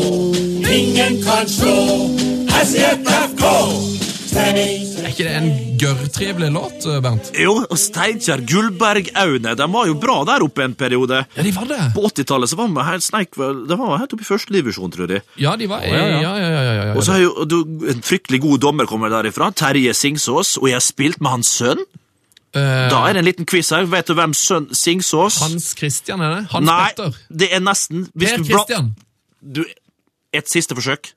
Speaker 7: Ingen kan slå SJFK.
Speaker 4: Er ikke det en gørrtrivelig låt, Bernt?
Speaker 3: Jo, og Steinkjer, Gullberg-Aune, de var jo bra der oppe en periode.
Speaker 4: Ja, de var det.
Speaker 3: På 80-tallet så var vi helt sneik De var helt oppe i første divisjon, tror jeg.
Speaker 4: Ja, de var
Speaker 1: ja, ja.
Speaker 4: Ja, ja, ja, ja,
Speaker 3: Og så har jo du, en fryktelig god dommer kommer derifra, Terje Singsås, og jeg har spilt med hans sønn.
Speaker 4: Eh,
Speaker 3: Da er det en liten quiz her. Vet du hvem sønn Singsås
Speaker 4: Hans Christian, er det? Hans
Speaker 3: Nei,
Speaker 4: Petter?
Speaker 3: det er nesten
Speaker 4: Per Christian?
Speaker 3: Du, Et siste forsøk.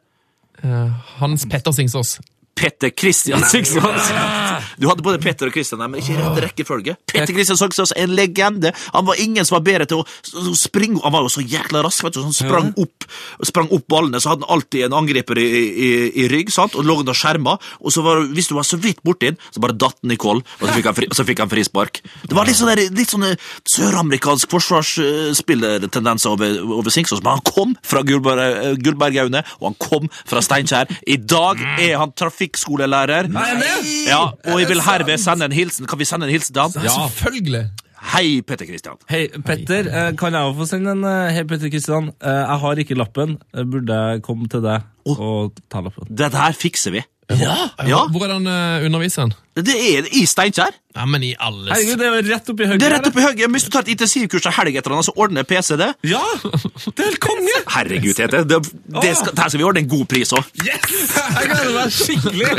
Speaker 4: Eh, Hans Petter Singsås.
Speaker 3: Petter Christian Singsås. Du hadde både Petter og Christian der, men ikke i rett rekkefølge. Petter Christian Sagsås er en legende. Han var ingen som var bedre til å springe Han var jo så jækla rask, vet du. så Han sprang opp sprang opp ballene, så hadde han alltid en angriper i, i, i rygg, sant? og lå under skjerma. Og så var, hvis du var så vidt borti den, så bare datt den i koll, og så fikk han, fri, så fikk han frispark. Det var litt sånn der- litt sånne søramerikansk forsvarsspillertendenser over, over Singsås, men han kom fra Gullberg- Gullbergaune, og han kom fra Steinkjer. I dag er han trafikkskolelærer. Ja, og jeg vil herved sende en hilsen. Kan vi sende en hilsen til han?
Speaker 4: Ja, selvfølgelig.
Speaker 3: Hei, Petter Kristian.
Speaker 1: Hei, Petter. eh, Kan jeg også få sende en eh, Hei, Petter Kristian. Eh, Jeg har ikke lappen. Jeg Burde jeg komme til deg og ta lappen?
Speaker 3: Dette her fikser vi.
Speaker 1: Ja!
Speaker 3: Ja.
Speaker 4: Hvor er den uh, underviseren?
Speaker 3: Det er i Steinkjer.
Speaker 4: Ja, men i alle
Speaker 1: Herregud, det er rett oppi høyre.
Speaker 3: Det er rett oppi høyre. Hvis du tar et intensivkurs en helg etter hverandre, så ordner PC det.
Speaker 1: Ja! Det er helt konge!
Speaker 3: Herregud, Tete. Det, det skal, her skal vi ordne en god pris òg.
Speaker 1: Yes! Jeg gleder meg skikkelig.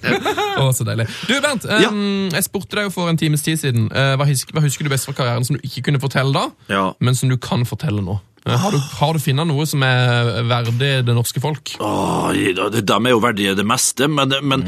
Speaker 4: Å, så deilig. Du, Bernt,
Speaker 3: Ja.
Speaker 4: um, jeg spurte deg jo for en times tid siden. Eh, hva, husker, hva husker du best fra karrieren som du ikke kunne fortelle da,
Speaker 3: Ja.
Speaker 4: men som du kan fortelle nå? Eh, har du, har du funnet noe som er verdig det norske folk?
Speaker 3: Åh, de de er jo verdige det meste, men, men,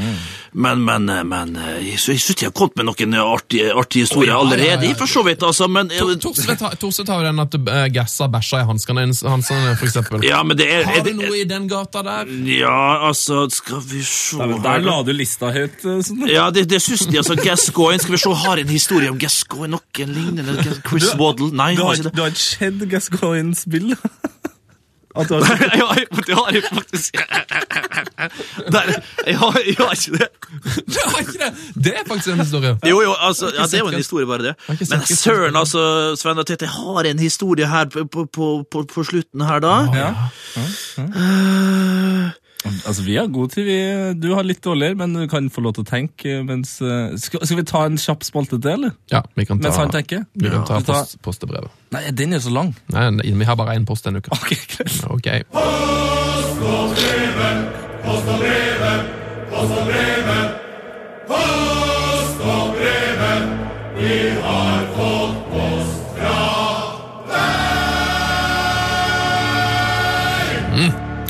Speaker 3: men, men, men jeg sy- jeg de har kommet med noen artige, artige historier
Speaker 4: oh, ja,
Speaker 3: allerede,
Speaker 4: ja, ja.
Speaker 3: for så vidt, altså, men
Speaker 4: Tor- Torstvedt har- jo den at Gassa bæsja i hanskene hans, for eksempel.
Speaker 3: Ja, men det er,
Speaker 4: Har du noe i den gata der?
Speaker 3: Ja, altså, skal vi se
Speaker 1: Der, der la du lista høyt. eh, Sånn.
Speaker 3: Ja, det, det synes de, altså, Gascoigne, skal vi se, har en historie om Gascoigne, noen lignende, Chris Waddle, nei,
Speaker 1: Du
Speaker 3: har
Speaker 1: har,
Speaker 3: ikke det.
Speaker 1: du har ikke sett Gascoigne spille? At du har
Speaker 3: ja, det har jeg faktisk. Der, jeg, har, jeg har ikke det.
Speaker 4: Det har ikke det! Det er faktisk en historie.
Speaker 3: Jo, jo, altså, ja, det er jo en historie, bare det. Men søren, altså, Svein og Tete, jeg har en historie her på, på, på, på, slutten her, da.
Speaker 1: Ja. Altså, Vi har god tid. vi. Du har litt dårligere, men du kan få lov til å tenke. mens... eh, Skal, skal vi ta en kjapp spalte til, eller?
Speaker 4: Ja, vi kan ta,
Speaker 1: Mens han tenker?
Speaker 4: vi kan ta
Speaker 1: ja.
Speaker 4: post, postebrevet.
Speaker 1: Nei, den er så lang.
Speaker 4: Nei, vi har bare én post denne uka.
Speaker 1: Ok, greit.
Speaker 4: Ok. Post og brevet.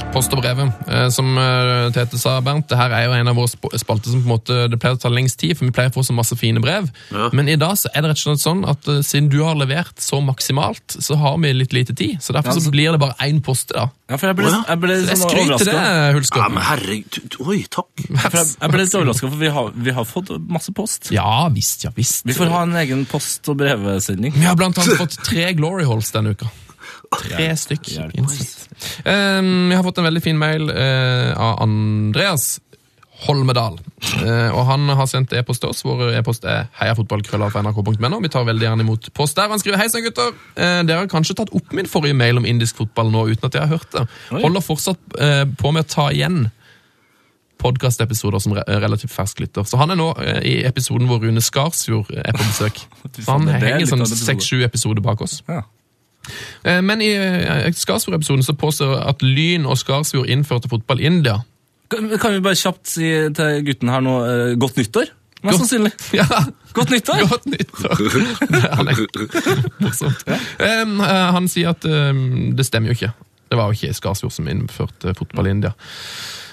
Speaker 4: Eh, som eh, Tete sa, Bernt, det her er jo en av våre spalter som på en måte, det pleier å ta lengst tid, for vi pleier å få så masse fine brev.
Speaker 3: Ja.
Speaker 4: Men i dag så er det rett og slett sånn at eh, siden du har levert så maksimalt, så har vi litt lite tid. Så derfor
Speaker 1: Ja,
Speaker 4: så
Speaker 1: så-
Speaker 4: blir det bare én post i dag.
Speaker 1: Ja, for jeg ble, jeg ble sånn
Speaker 4: skryt til det. Hulsker.
Speaker 3: Ja, men herregud, oi, takk.
Speaker 1: Jeg, jeg ble litt overraska, for vi har, vi har fått masse post.
Speaker 4: Ja visst, ja visst.
Speaker 1: Vi får ha en egen post- og brevsending.
Speaker 4: Vi har blant annet fått tre Glory Holes denne uka. Tre stykk.
Speaker 1: hjelp.
Speaker 4: innsett. Um, vi har fått en veldig fin mail uh, av Andreas Holmedal. Uh, og Han har sendt e-post til oss. Vår e-post er heiafotballkrøllalfa.nrk.no. Vi tar veldig gjerne imot post der. Han skriver Hei sann, gutter. Uh, dere har kanskje tatt opp min forrige mail om indisk fotball nå uten at jeg har hørt det.
Speaker 1: Oi.
Speaker 4: Holder fortsatt uh, på med å ta igjen podkastepisoder som re relativt fersk lytter. Så han er nå i episoden hvor Rune Skarsfjord er på besøk. Så han
Speaker 1: er
Speaker 4: henger sånn seks-sju episoder bak oss.
Speaker 1: Ja.
Speaker 4: Eh, Men i eh, Skarsfjord-episoden så påstår at Lyn og Skarsfjord innførte fotball i India.
Speaker 1: Kan, vi bare kjapt si til gutten her nå eh, godt nyttår? Mest
Speaker 4: Godt-
Speaker 1: sannsynlig.
Speaker 4: Ja,
Speaker 1: Godt nyttår!
Speaker 4: Godt nyttår! Morsomt. Um, han sier at um, det stemmer jo ikke. Det var jo ikke Skarsfjord som innførte fotball i India.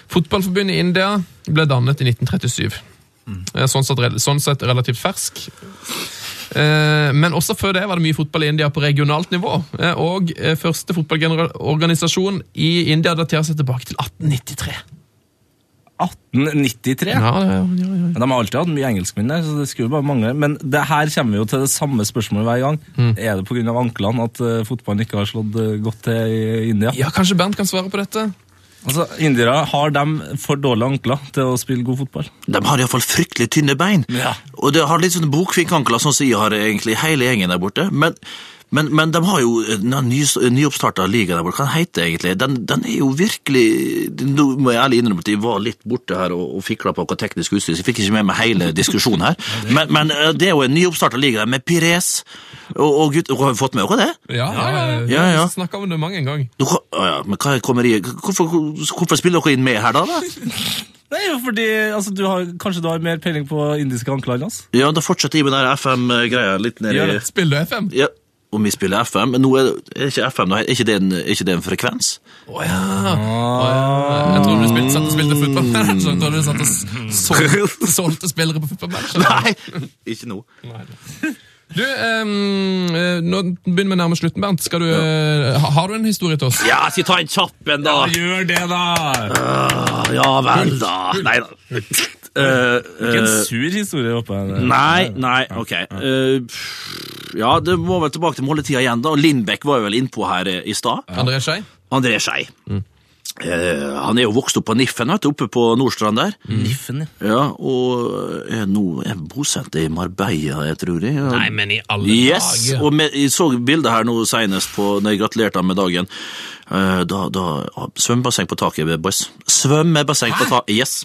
Speaker 4: Fotballforbundet i India ble dannet i 1937. Mm. Sånn sett, sånn sett relativt fersk. Eh, Men også før det var det mye fotball i India på regionalt nivå. Eh, Og eh, første fotballorganisasjon i India daterer seg tilbake til 1893.
Speaker 1: 1893.
Speaker 4: Ja, ja, ja, ja.
Speaker 1: De har alltid hatt mye engelskmenn der, så det skulle bare mangle. Men det her kommer vi jo til det samme spørsmålet hver gang.
Speaker 4: Mm.
Speaker 1: Er det pga. anklene at fotballen ikke har slått godt til i India?
Speaker 4: ja, kanskje Bernt kan svare på dette?
Speaker 1: Altså, Indiere har de for dårlige ankler til å spille god fotball?
Speaker 3: De har iallfall fryktelig tynne bein.
Speaker 1: Ja.
Speaker 3: Og det har litt sånn bokfinkankler, sånn som jeg har egentlig hele gjengen der borte. Men, men, men de har jo den ny, nyoppstarta ligaen der borte. Hva heter den egentlig? Den, den er jo virkelig Nå må jeg ærlig innrømme at jeg var litt borte her og, og fikla på hva teknisk utstyr, så jeg fikk ikke med meg hele diskusjonen her. Men, men eh, det er jo en nyoppstarta liga med Pires og, og gutt... Har vi fått med dere det?
Speaker 4: Ja, ja, ja.
Speaker 3: Ja,
Speaker 4: snakket om det mange en gang.
Speaker 3: Du, ja, men hva kommer i Hvorfor, hvorfor spiller dere inn med her, da? da?
Speaker 1: Det er jo fordi altså, du har, Kanskje du har mer peiling på indiske anklager, altså?
Speaker 3: Ja, da fortsetter jeg med den FM-greia litt ned i
Speaker 1: det.
Speaker 4: Spiller du FM?
Speaker 3: Ja, om vi spiller FM. Men nå er det ikke FM, er ikke det en, er ikke det en frekvens?
Speaker 4: Å ja. Ja. Jeg tror du spilte, satt og spilte fotballmatch. Jeg tror du satt og solgte, solgte spillere på fotballmatch.
Speaker 3: Nei, ikke nå.
Speaker 4: Du, eh, nå begynner vi å nærme slutten, Bernt. Skal du, ja. ha- har du en historie til oss?
Speaker 3: Ja, skal jeg ta en kjapp en, da?
Speaker 1: Gjør det, da!
Speaker 3: Uh, Ja vel, da. Nei da. Eh,
Speaker 1: Ikke en
Speaker 3: eh,
Speaker 1: sur historie, håper jeg.
Speaker 3: Nei, nei, ok. Uh, ja, det må vel tilbake til måletida igjen, da. Lindbekk var jo vel innpå her i stad.
Speaker 4: André Skei?
Speaker 3: André Skei. Uh, han er jo vokst opp på Niffen, vet du, oppe på Nordstrand der.
Speaker 1: Niffen, ja.
Speaker 3: Ja, og er nå er bosatt i Marbella, jeg tror jeg. Ja.
Speaker 4: Nei, men i alle
Speaker 3: Yes,
Speaker 4: dager.
Speaker 3: og med, jeg så bildet her nå senest på, når jeg gratulerte han med dagen. Uh, da, da, svømmebasseng på taket, boys. Svømmebasseng på taket, yes.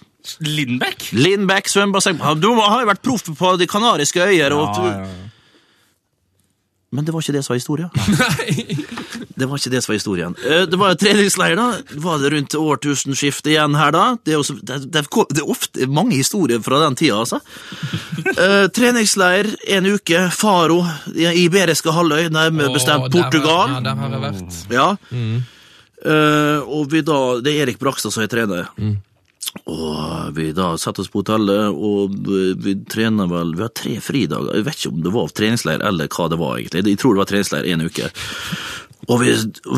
Speaker 1: Lindbekk?
Speaker 3: Lindbekk, svømmebasseng Du har jo vært proff på De kanariske øyer. Og,
Speaker 1: Ja, ja.
Speaker 3: Men det var ikke det som var
Speaker 4: historien.
Speaker 3: Det var ikke det som var historien. Eh, Det var treningsleir, da. Var det rundt årtusenskiftet igjen her, da? Det er, også, det, er- det, er, ofte mange historier fra den tida, altså. Eh, treningsleir en uke. Faro i Iberiske halvøy, nærmere bestemt
Speaker 4: der
Speaker 3: Portugal.
Speaker 4: Ja, der har jeg vært.
Speaker 3: Ja. Eh, og vi da, det er Erik Brakstad som er trener. Og vi da setter oss på hotellet, og vi, trener vel Vi har tre fridager. Jeg vet ikke om det var treningsleir eller hva det var, egentlig. Jeg tror det var treningsleir en uke. Og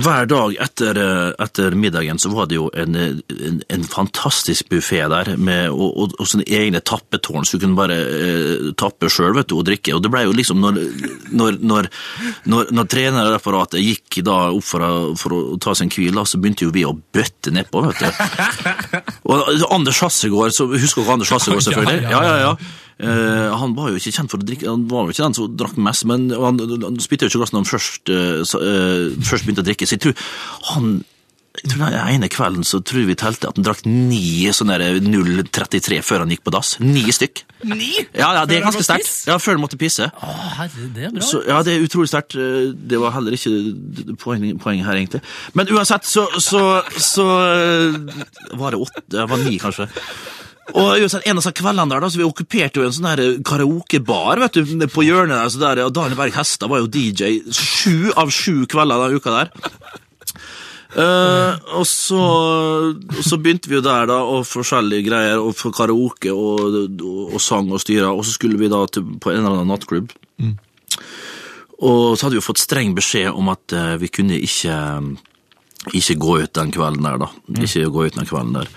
Speaker 3: hver dag etter, eh, etter middagen så var det jo en, en, en fantastisk buffé der, med, og, og, og sånne egne tappetårn, så du kunne bare eh, tappe sjøl og drikke. Og det ble jo liksom Når, når, når, når, når trenerapparatet gikk da opp for å, for å ta seg en hvil, så begynte jo vi å bøtte nedpå, vet du. Og Anders Hassegård, så husker dere Anders Hassegård, selvfølgelig?
Speaker 4: Ja,
Speaker 3: Ja,
Speaker 4: ja,
Speaker 3: Eh, han var jo ikke kjent for å drikke, han var jo ikke den som drakk mest, men han, han spytte jo ikke glass når han først, uh, først begynte å drikke. Så jeg tror han jeg tror Den ene kvelden så tror vi telte at han drakk ni sånne der 0,33 før han gikk på dass. Ni stykk.
Speaker 1: Ni?
Speaker 3: Ja, ja, det er ganske sterkt. Ja, før han måtte pisse.
Speaker 1: Å, herre, det er bra.
Speaker 3: Så, ja, det er utrolig sterkt. Det var heller ikke poenget, poeng her, egentlig. Men uansett, så, så, så så var det åtte, det var ni, kanskje. Og En av kveldene der, da, så vi okkuperte jo en sånn karaokebar vet du, på hjørnet der. så der, og Daniel Berg Hestad var jo DJ sju av sju kvelder den uka der. Uh, og så, så begynte vi jo der, da, og forskjellige greier, og for karaoke og, og, og sang og styra, og så skulle vi da til, på en eller annen nattklubb. Og så hadde vi jo fått streng beskjed om at uh, vi kunne ikke, ikke gå ut den kvelden der, da. Ikke gå ut den kvelden der.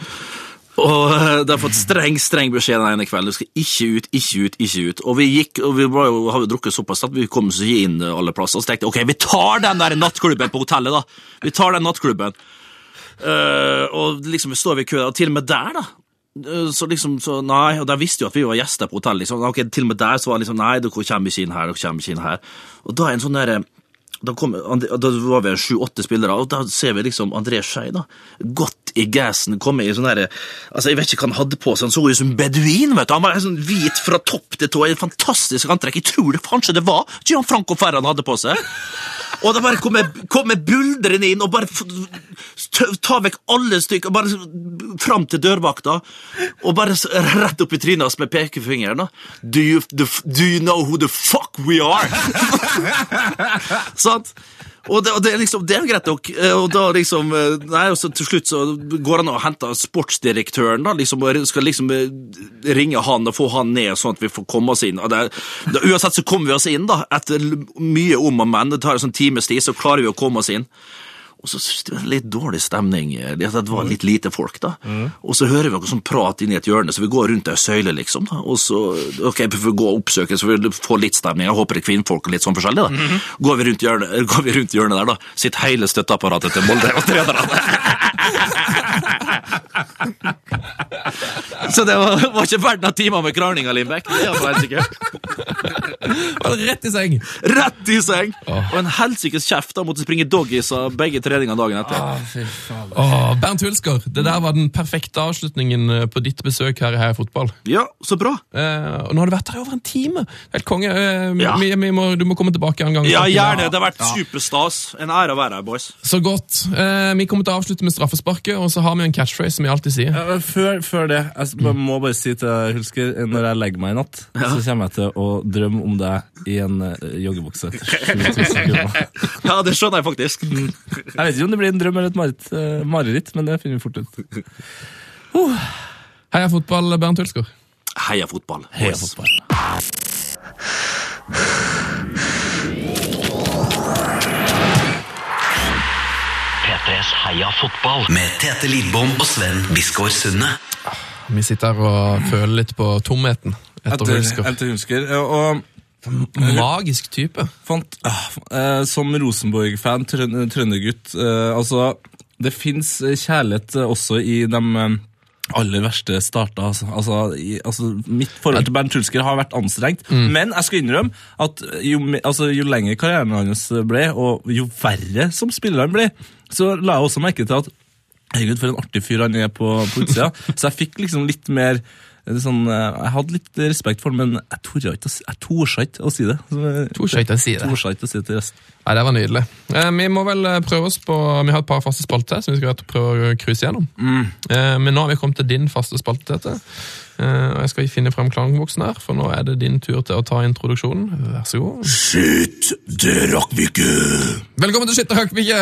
Speaker 3: Og eh, det har fått streng streng beskjed den ene kvelden. Du skal ikke ut, ikke ut, ikke ut. Og vi gikk, og vi var jo, har jo drukket såpass at vi kom oss ikke inn alle plasser. Så tenkte jeg ok, vi tar den der nattklubben på hotellet, da. Vi tar den nattklubben. Uh, og liksom vi står ved kø, og til og med der, da. eh, Så liksom, så nei, og Der visste jo at vi var gjester på hotellet. liksom, ok, Til og med der så var det liksom, nei, dere kommer ikke inn her, dere kommer ikke inn her. Og da er en sånn der, da, kom, da var vi sju-åtte spillere, og da ser vi liksom André Skei, godt i gassen, komme i sånn derre altså Jeg vet ikke hva han hadde på seg, han så ut som beduin. vet du, Han var sånn hvit fra topp til tå, en fantastisk antrekk. Jeg tror det kanskje det var Gianfranco Ferran han hadde på seg. Og da bare kommer kom buldrende inn og bare tar ta vekk alle stykker, bare fram til dørvakta, og bare rett opp i trynet hans med pekefingeren. Do you, do you know who the fuck we are? Sant? Og det, og det, liksom, det er greit nok. eh, Og da liksom, eh, nei, og så til slutt så går han og henter sportsdirektøren. da, liksom, og Skal liksom eh, ringe han og få han ned, sånn at vi får komme oss inn. Og det, da, uansett så kommer vi oss inn, da. Etter mye om og men. Det tar en sånn times tid, så klarer vi å komme oss inn. Og så synes det var litt dårlig stemning. Det det var litt lite folk, da. Og så hører vi noe sånn prat inni et hjørne, så vi går rundt ei søyle, liksom. da. Og så Ok, vi får gå og oppsøke, så vi får litt stemning. Jeg håper det er kvinnfolk og litt sånn forskjellig, da. Går vi rundt hjørnet, går vi rundt hjørnet der, da. Sitter hele støtteapparatet til Molde og trenerne. Så det var, var ikke verdt noen timer med krangling av Lindbekk. Det helt sikkert.
Speaker 4: Rett i seng?
Speaker 3: Rett i seng! Og en helsikes kjeft. da Måtte springe doggies av begge treningene dagen etter.
Speaker 4: Åh, Bernt Hulsker, det der var den perfekte avslutningen eh, på ditt besøk her i Heia Fotball.
Speaker 3: Ja, så bra.
Speaker 4: Eh, og nå har du vært her i over en time. Helt konge. Eh,
Speaker 3: Ja.
Speaker 4: vi, vi må, du må komme tilbake en gang.
Speaker 3: Ja, gjerne. Det har vært superstas. En ære å være her, boys.
Speaker 4: Så godt. Eh, vi kommer til å avslutte med straffesparket, og så har vi en catchphrase som vi alltid sier.
Speaker 1: Ja, før, før det, jeg må bare si til Hulsker, når jeg legger meg i natt, så kommer jeg til å drømme om deg i en uh, joggebukse. til 7000 kroner.
Speaker 3: Ja, det skjønner jeg faktisk.
Speaker 1: Jeg vet ikke om det blir en drøm eller et mareritt, eh, mareritt men det finner vi fort ut.
Speaker 4: Heia fotball, Bernt Hulsker.
Speaker 3: Heia fotball.
Speaker 1: Heia
Speaker 3: yes.
Speaker 1: fotball.
Speaker 6: P3s Heia fotball med Tete Lidbom og Sven Biskår Sunde.
Speaker 4: Vi sitter her og føler litt på tomheten etter
Speaker 1: Etter,
Speaker 4: Hulsker.
Speaker 1: etter Hulsker. Og
Speaker 4: Magisk type.
Speaker 1: fant, eh, som Rosenborg-fan, trøn- trøndergutt uh, Altså, det fins kjærlighet eh, også i de aller verste starta. Altså, altså, i, altså, mitt forhold til Bernt Hulsker har vært anstrengt. Men jeg skal innrømme at jo, altså, jo lenger karrieren hans ble, og jo verre som spiller han ble, så la jeg også merke til at Herregud, for en artig fyr han er på, på utsida. Så jeg fikk liksom litt mer sånn, eh, Jeg hadde litt respekt for det, men jeg torde ikke, ikke å si det.
Speaker 4: Torde ikke å si det.
Speaker 1: Torde ikke å si det til resten.
Speaker 4: Nei, Det var nydelig. Eh, vi må vel eh, prøve oss på Vi har et par faste spalter som vi skal prøve å cruise gjennom. Eh, men nå har vi kommet til din faste spalte, og jeg skal finne frem klangboksen her, for nå er det din tur til å ta introduksjonen. Vær så god.
Speaker 1: Skyt, det rakk vi ikke!
Speaker 4: Velkommen til Skytterhakkbikkje!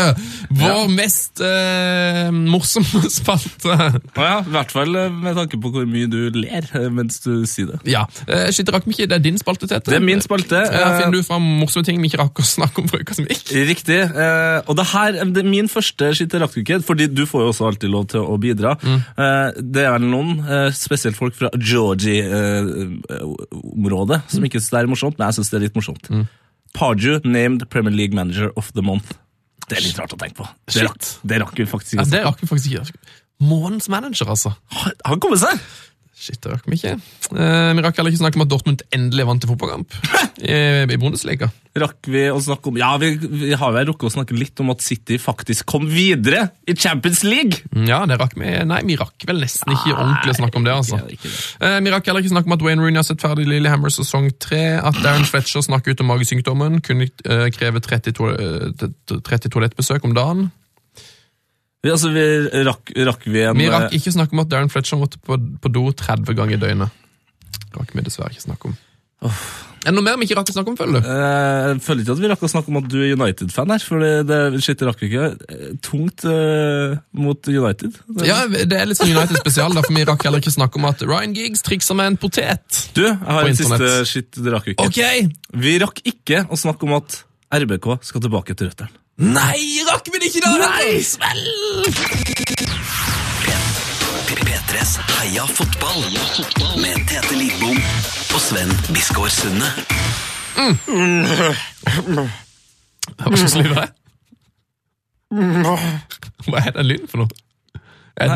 Speaker 4: Vår mest eh, morsomme spalte.
Speaker 1: Ja, I hvert fall eh, med tanke på hvor mye du ler eh, mens du sier det.
Speaker 4: Ja, uh, Skytterhakkbikkje, det er din spalte, Tete.
Speaker 1: Det er min spalte.
Speaker 4: Her
Speaker 1: eh,
Speaker 4: finner du fram morsomme ting vi ikke rakk å snakke om for uka som gikk.
Speaker 1: Riktig. Eh, og det her det er min første skytterrakkuked, fordi du får jo også alltid lov til å bidra. Mm. det er noen, eh, spesielt folk fra Georgie-området, som ikke syns det er morsomt, men jeg syns det er litt morsomt. Pardew named Premier League Manager of the Month. Det er litt rart å tenke på. Det rakk, det rakk vi faktisk
Speaker 4: Ja,
Speaker 1: ikke.
Speaker 4: det rakk vi faktisk ikke. Månens manager, altså.
Speaker 1: Han kommer seg!
Speaker 4: Shit, det rakk vi ikke. Eh, vi rakk heller ikke snakke om at Dortmund endelig vant en fotballkamp i, i Bundesliga.
Speaker 1: Rakk vi å snakke om Ja, vi, vi har vel rukket å snakke litt om at City faktisk kom videre i Champions League!
Speaker 4: Mm, Ja, det rakk vi. Nei, vi rakk vel nesten ikke ordentlig å snakke om det, altså.
Speaker 1: Ikke- ikke det.
Speaker 4: Eh, vi rakk heller ikke snakke om at Wayne Rooney har sett ferdig Lillehammer sesong 3, at Darren Fletcher snakker ut om magesykdommen, kunne eh, kreve 30, to, eh, 30 toalettbesøk om dagen.
Speaker 1: Vi, altså, vi rakk, rakk vi en
Speaker 4: Vi rakk ikke snakke om at Darren Fletcher måtte på, på do 30 ganger i døgnet. Rakk vi dessverre ikke snakke om. Er det noe mer vi ikke rakk å snakke om, føler du?
Speaker 1: Eh, Jeg føler ikke at vi rakk å snakke om at du er United-fan her, for det, det shit, rakk vi ikke. Eh, Tungt uh, mot United. Det-
Speaker 4: Ja, det er litt sånn United spesial, da, for vi rakk heller ikke snakke om at Ryan Giggs trikser med en potet.
Speaker 1: Du, jeg har en siste shit, det rakk vi ikke.
Speaker 4: Ok!
Speaker 1: Vi rakk ikke å snakke om at RBK skal tilbake til røttene.
Speaker 4: Nei, rakk vi det ikke da?
Speaker 1: Nei,
Speaker 6: P3s Heia fotball med Tete Lidbom og Sven Biskår Sunde.
Speaker 4: Hva slags lyd var det? Hva er den lyden for noe? Er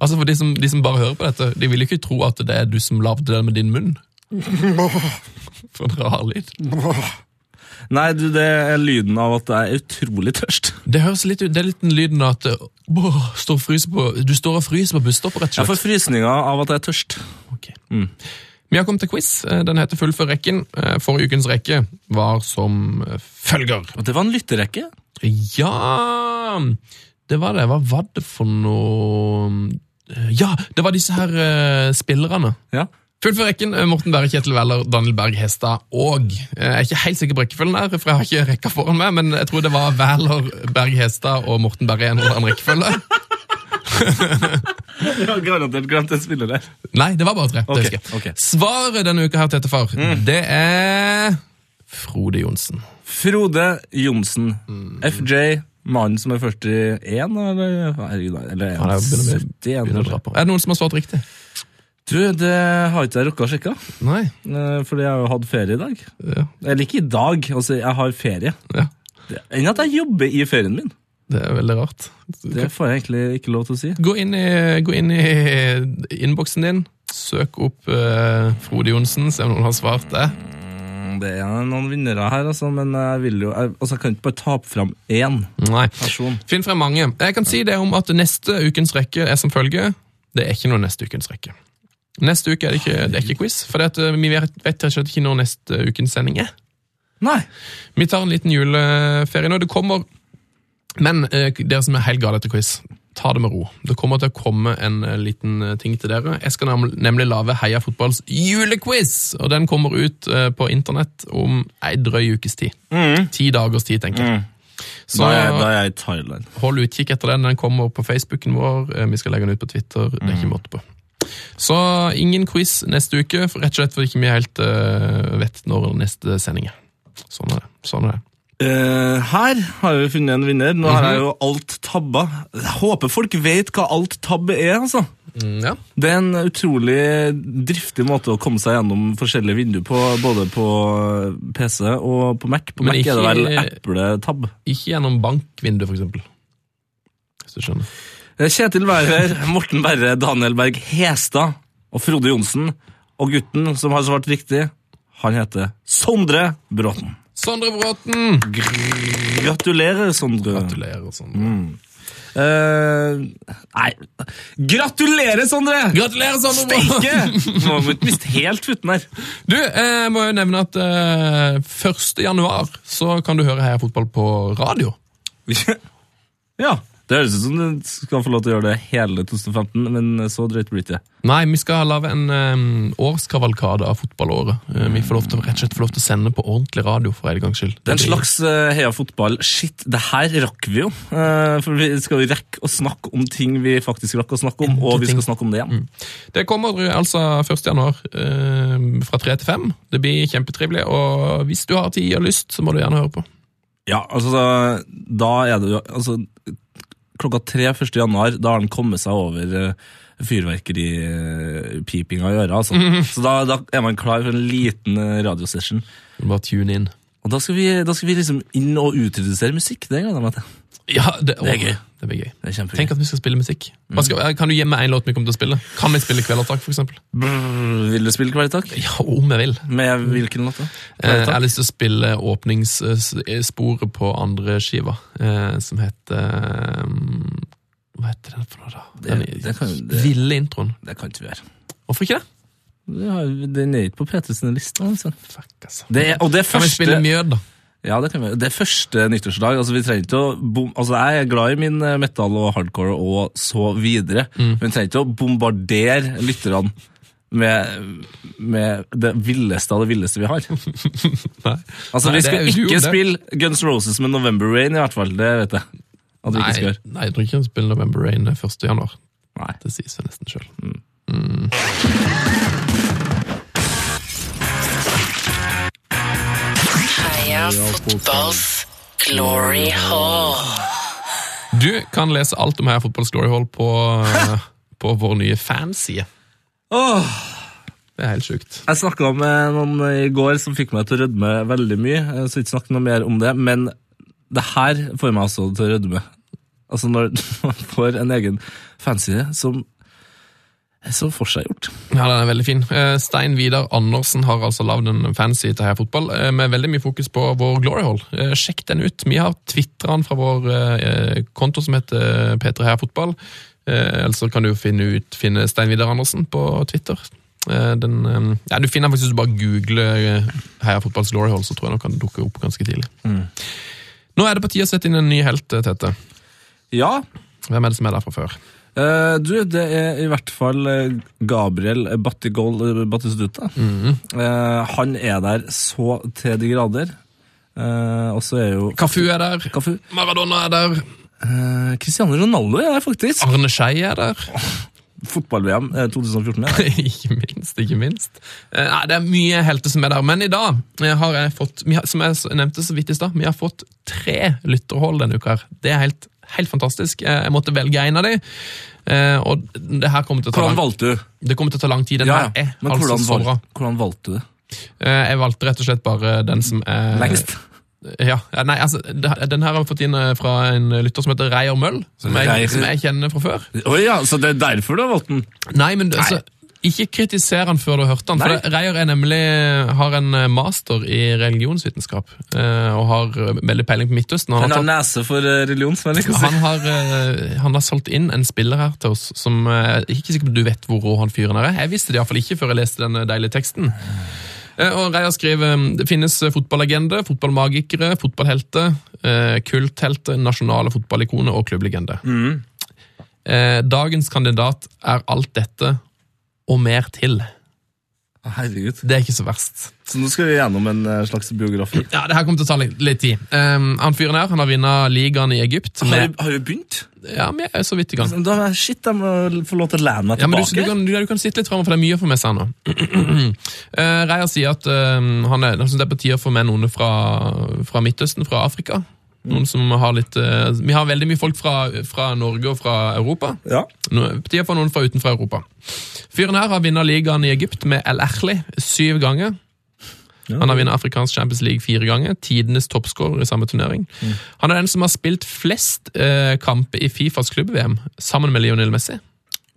Speaker 4: altså For de som, de som bare hører på dette, de vil jo ikke tro at det er du som lagde det med din munn. For en rar lyd.
Speaker 1: Nei, du, det er lyden av at jeg er utrolig tørst.
Speaker 4: Det høres litt ut, det er litt den lyden av at åh, står og fryser på, du står og fryser på busstoppet, rett
Speaker 1: Jeg får
Speaker 4: slett.
Speaker 1: frysninger av at jeg er tørst.
Speaker 4: Ok. Vi har kommet til quiz. Eh, Den heter Fullfør rekken. Eh, Forrige ukens rekke var som eh, følger.
Speaker 1: Og det var en lytterrekke.
Speaker 4: Ja Det var det. Hva var det for noe Eh, Ja, det var disse her uh, spillerne.
Speaker 1: Ja.
Speaker 4: Fullfør rekken. eh, Morten Berre, Kjetil Weller, Daniel Berg Hestad og eh, Jeg er ikke helt sikker på rekkefølgen her, for jeg har ikke rekka foran meg, men jeg tror det var Weller, Berg Hestad og Morten Berre i en eller annen rekkefølge.
Speaker 1: Jeg har garantert glemt en spiller der.
Speaker 4: Nei, det var bare tre.
Speaker 1: Okay,
Speaker 4: det jeg. Svaret denne uka her, Tete Far, det er Frode Johnsen.
Speaker 1: Frode Johnsen. FJ, mannen som er 41, eller? eller, eller, eller
Speaker 4: Ja, det begynner å
Speaker 1: 71,
Speaker 4: Begynner å dra
Speaker 1: kanskje.
Speaker 4: på. Er det noen som har svart riktig?
Speaker 1: Du, det har ikke jeg rukket å sjekke,
Speaker 4: Nei.
Speaker 1: eh, fordi jeg har jo hatt ferie i dag.
Speaker 4: Ja.
Speaker 1: Eller ikke i dag, altså jeg har ferie.
Speaker 4: ja.
Speaker 1: Enn at jeg jobber i ferien min.
Speaker 4: Det er veldig rart.
Speaker 1: Det får jeg egentlig ikke lov til å si.
Speaker 4: Gå inn i, gå inn i innboksen din, søk opp uh, Frode Johnsen, se om noen har svart det.
Speaker 1: Mm, Det er noen vinnere her, altså, men jeg vil jo jeg, altså, jeg kan ikke bare ta opp fram én
Speaker 4: Nei.
Speaker 1: person.
Speaker 4: Finn frem mange. Jeg kan si det om at neste ukens rekke er som følge. Det er ikke noe neste ukens rekke. Neste uke er det ikke, det er ikke quiz, for det eh, vi vet vet og slett ikke når neste ukens sending er.
Speaker 1: Nei.
Speaker 4: Vi tar en liten juleferie nå. Det kommer Men eh, dere som er helt gale etter quiz, ta det med ro. Det kommer til å komme en eh, liten eh, ting til dere. Jeg skal nemlig lage Heia fotballs julequiz, og den kommer ut eh, på internett om ei drøy ukes tid. Ti dagers tid, tenker jeg. Så
Speaker 1: Da er, jeg- da er jeg i Thailand.
Speaker 4: hold utkikk etter den. Den kommer på Facebooken vår. Vi skal legge den ut på Twitter. Det er ikke måte på. Så ingen quiz neste uke, for rett og slett fordi ikke vi helt uh, vet når neste sending er. Sånn er det. Sånn er det.
Speaker 1: Uh, her har vi funnet en vinner. Nå har jeg jo alt tabba. Jeg håper folk vet hva alt tabb er, altså.
Speaker 4: Mm, ja.
Speaker 1: Det er en utrolig driftig måte å komme seg gjennom forskjellige vinduer på, både på PC og på Mac. På
Speaker 4: Men
Speaker 1: Mac er det vel
Speaker 4: epletabb.
Speaker 1: epletab.
Speaker 4: Ikke gjennom bankvindu, for eksempel. Hvis du skjønner.
Speaker 1: Eh, Kjetil Wærer, Morten Berre, Daniel Berg Hestad og Frode Johnsen. Og gutten som har svart riktig, han heter Sondre Bråten.
Speaker 4: Sondre Bråten!
Speaker 1: Gratulerer, Sondre.
Speaker 4: Gratulerer, Sondre.
Speaker 1: Eh, nei Gratulerer, Sondre!
Speaker 4: Gratulerer, Sondre!
Speaker 1: Steike! Må miste helt futten her.
Speaker 4: Du, jeg må jo nevne at uh, 1. januar så kan du høre Heia Fotball på radio.
Speaker 1: ja. Det høres ut som du skal få lov til å gjøre det hele 2015, men så drøyt blir det ikke.
Speaker 4: Nei, vi skal lage en um, årskavalkade av fotballåret. Uh, vi får lov til, rett og slett få lov til å sende på ordentlig radio for en gangs skyld.
Speaker 1: Det er en slags uh, heia fotball. Shit, det her rakk vi jo. Uh, for vi skal rekke å snakke om ting vi faktisk rakk å snakke om, og vi skal snakke om det igjen.
Speaker 4: Det kommer altså 1. januar uh, fra 3 til 5. Det blir kjempetrivelig, og hvis du har tid og lyst, så må du gjerne høre på.
Speaker 1: Ja, altså, da er det jo altså, Klokka tre 1. januar, da har han kommet seg over uh, fyrverkeripipinga i øret. Altså. Så da, da er man klar for en liten eh, radiosession.
Speaker 4: Bare tune inn.
Speaker 1: Og da skal vi, da skal vi liksom inn og utrodusere musikk. Det gleder jeg meg til.
Speaker 4: Ja, det,
Speaker 1: Det er gøy.
Speaker 4: Det blir gøy.
Speaker 1: Det er.
Speaker 4: Tenk at vi skal spille musikk. Hva skal, kan du gi meg en låt vi kommer til å spille? Kan vi spille Kvelertak?
Speaker 1: Brr, vil du spille Kvelertak?
Speaker 4: Ja, om jeg vil.
Speaker 1: Med hvilken låt? da?
Speaker 4: Eh, Jeg har lyst til å spille åpningssporet på andre skiva, eh, som heter um, Hva heter den for noe, da? Den
Speaker 1: Det- det kan- det-
Speaker 4: ville introen.
Speaker 1: Det kan ikke vi gjøre.
Speaker 4: Hvorfor ikke det?
Speaker 1: Det Den er ikke på P3 sine lister. Altså.
Speaker 4: Fuck, altså.
Speaker 1: Det er, og det første...
Speaker 4: Kan vi spille Mjød, da?
Speaker 1: Ja, det kan vi. Det er første nyttårsdag. altså vi trenger ikke å bom, altså Jeg er glad i min eh, metal og hardcore og så videre,
Speaker 4: Mm.
Speaker 1: men vi trenger ikke å bombardere lytterne med, med det villeste av det villeste vi har.
Speaker 4: Nei.
Speaker 1: Altså
Speaker 4: Nei,
Speaker 1: Vi skal ikke
Speaker 4: det.
Speaker 1: spille Guns Roses med November Rain, i hvert fall. Det vet jeg. At vi
Speaker 4: Nei,
Speaker 1: ikke skal gjøre.
Speaker 4: nei, jeg tror ikke spille spiller November Rain 1. januar.
Speaker 1: Nei.
Speaker 4: Det sies seg nesten sjøl.
Speaker 8: Heia fotballs glory hall.
Speaker 4: Du kan lese alt om Heia Fotballs Glory Hall på, eh, på vår nye fanside.
Speaker 1: Oh.
Speaker 4: Det er helt sjukt.
Speaker 1: Jeg snakka med noen i går som fikk meg til å rødme veldig mye. Jeg skal ikke snakke noe mer om det, men det her får meg altså til å rødme. Altså når man får en egen fanside som så forseggjort.
Speaker 4: Ja, den er veldig fin. Eh, Stein Vidar Andersen har altså lagd en fancy til her Fotball eh, med veldig mye fokus på vår Glory Hall. Eh, Sjekk den ut. Vi har tvitra den fra vår konto som heter P3 Heia Fotball. Ellers så kan du finne, ut, finne Stein Vidar Andersen på Twitter. Eh, Den, ja, du finner den faktisk hvis du bare googler Heia Fotballs Glory Hall, så tror jeg nok kan dukke opp ganske tidlig. Nå er det på tide å sette inn en ny helt, Tete.
Speaker 1: Ja,
Speaker 4: Hvem er det som er der fra før?
Speaker 1: Eh, du, det er i hvert fall eh, Gabriel Battigol Battistuta. Mm -hmm. uh, han er der så til de grader. Uh, og så er jo
Speaker 4: Kafu er der.
Speaker 1: Kafu.
Speaker 4: Maradona er der.
Speaker 1: Uh, Cristiano Ronaldo er der faktisk.
Speaker 4: Arne Skei er der.
Speaker 1: Fotball-VM eh, 2014. Ja.
Speaker 4: ikke minst, ikke minst. Eh, Nei, det er mye helter som er der, men i dag eh, har jeg fått, som jeg nevnte så vidt i stad, vi har fått tre lytterhold denne uka her. Det er helt, helt fantastisk. Eh, Jeg måtte velge en av de, eh, og det her kommer til å ta
Speaker 1: Hvordan
Speaker 4: lang,
Speaker 1: valgte du?
Speaker 4: det kommer til å ta lang tid. Den
Speaker 1: Ja,
Speaker 4: er
Speaker 1: Men
Speaker 4: altså
Speaker 1: hvordan, valg, hvordan valgte du det?
Speaker 4: Eh, Jeg valgte rett og slett bare den som er
Speaker 1: Lengst?
Speaker 4: Ja, ja, nei, altså, Den her har vi fått inn fra en lytter som heter Reier Møll, som jeg, som jeg kjenner fra før.
Speaker 1: Oh, ja, Så det er derfor du har valgt den?
Speaker 4: Nei, men altså, ikke kritiser han før du har hørt han. For Reier er nemlig, har en eh, master i religionsvitenskap, eh, og har eh, veldig peiling på Midtøsten. Han
Speaker 1: Han
Speaker 4: har, tatt,
Speaker 1: nese for religion, som jeg liker å si.
Speaker 4: han, har, han har solgt inn en spiller her til oss som Jeg er ikke sikker på du vet hvor rå han fyren er. Jeg visste det iallfall ikke før jeg leste den deilige teksten. Og Reier skriver det finnes fotballagende, fotballmagikere, fotballhelter, kulthelter, nasjonale fotballikoner og klubblegende. Mm. Dagens kandidat er alt dette og mer til.
Speaker 1: Herregud.
Speaker 4: Det er ikke så verst.
Speaker 1: Så nå skal vi gjennom en eh, slags biografi.
Speaker 4: Ja, Det her kommer til å ta litt, litt tid. Um, han fyren her han har vunnet ligaen i Egypt. Med,
Speaker 1: har du begynt?
Speaker 4: ja, vi er så vidt i gang.
Speaker 1: Da, shit, jeg må få lov til å lene meg tilbake.
Speaker 4: Ja, men du, du, kan, du, du kan sitte litt framover, for det er mye å få med seg nå. uh, Reier sier at um, han er, han synes det er på tide å få med noen fra, fra Midtøsten, fra Afrika. Noen som har litt uh, Vi har veldig mye folk fra, fra Norge og fra Europa.
Speaker 1: Ja.
Speaker 4: Nå, de å noen fra utenfor Europa. Fyren her har vunnet ligaen i Egypt med El Erli syv ganger. Han har vunnet afrikansk Champions League fire ganger. Tidenes toppskårer i samme turnering. Han er den som har spilt flest uh, kamper i Fifas klubb-VM, sammen med Lionel Messi.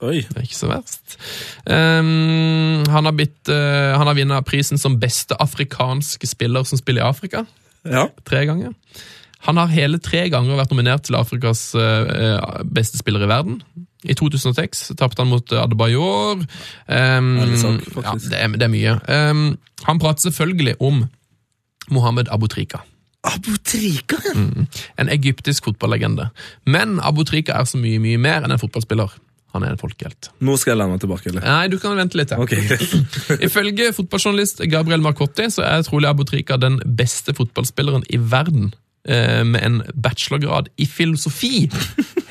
Speaker 1: Oi.
Speaker 4: Det er ikke så verst. Um, han har, blitt, eh, han har vunnet prisen som beste afrikanske spiller som spiller i Afrika,
Speaker 1: Ja.
Speaker 4: tre ganger. Han har hele tre ganger vært nominert til Afrikas eh, beste spiller i verden. I 2006 tapte han mot Adebayor. Um,
Speaker 1: Ærlig sak,
Speaker 4: ja, det, er, det er mye. Um, han prater selvfølgelig om Mohammed Abutrika.
Speaker 1: Abutrika? ja.
Speaker 4: En egyptisk fotballegende. Men Abutrika er så mye, mye mer enn en fotballspiller. Han er en folkehelt.
Speaker 1: Nå skal jeg lande tilbake, eller?
Speaker 4: Nei, du kan vente litt. Ja.
Speaker 1: Ok.
Speaker 4: Ifølge fotballjournalist Gabriel Marcotti så er trolig Abutrika den beste fotballspilleren i verden. Eh, Med en bachelorgrad i filosofi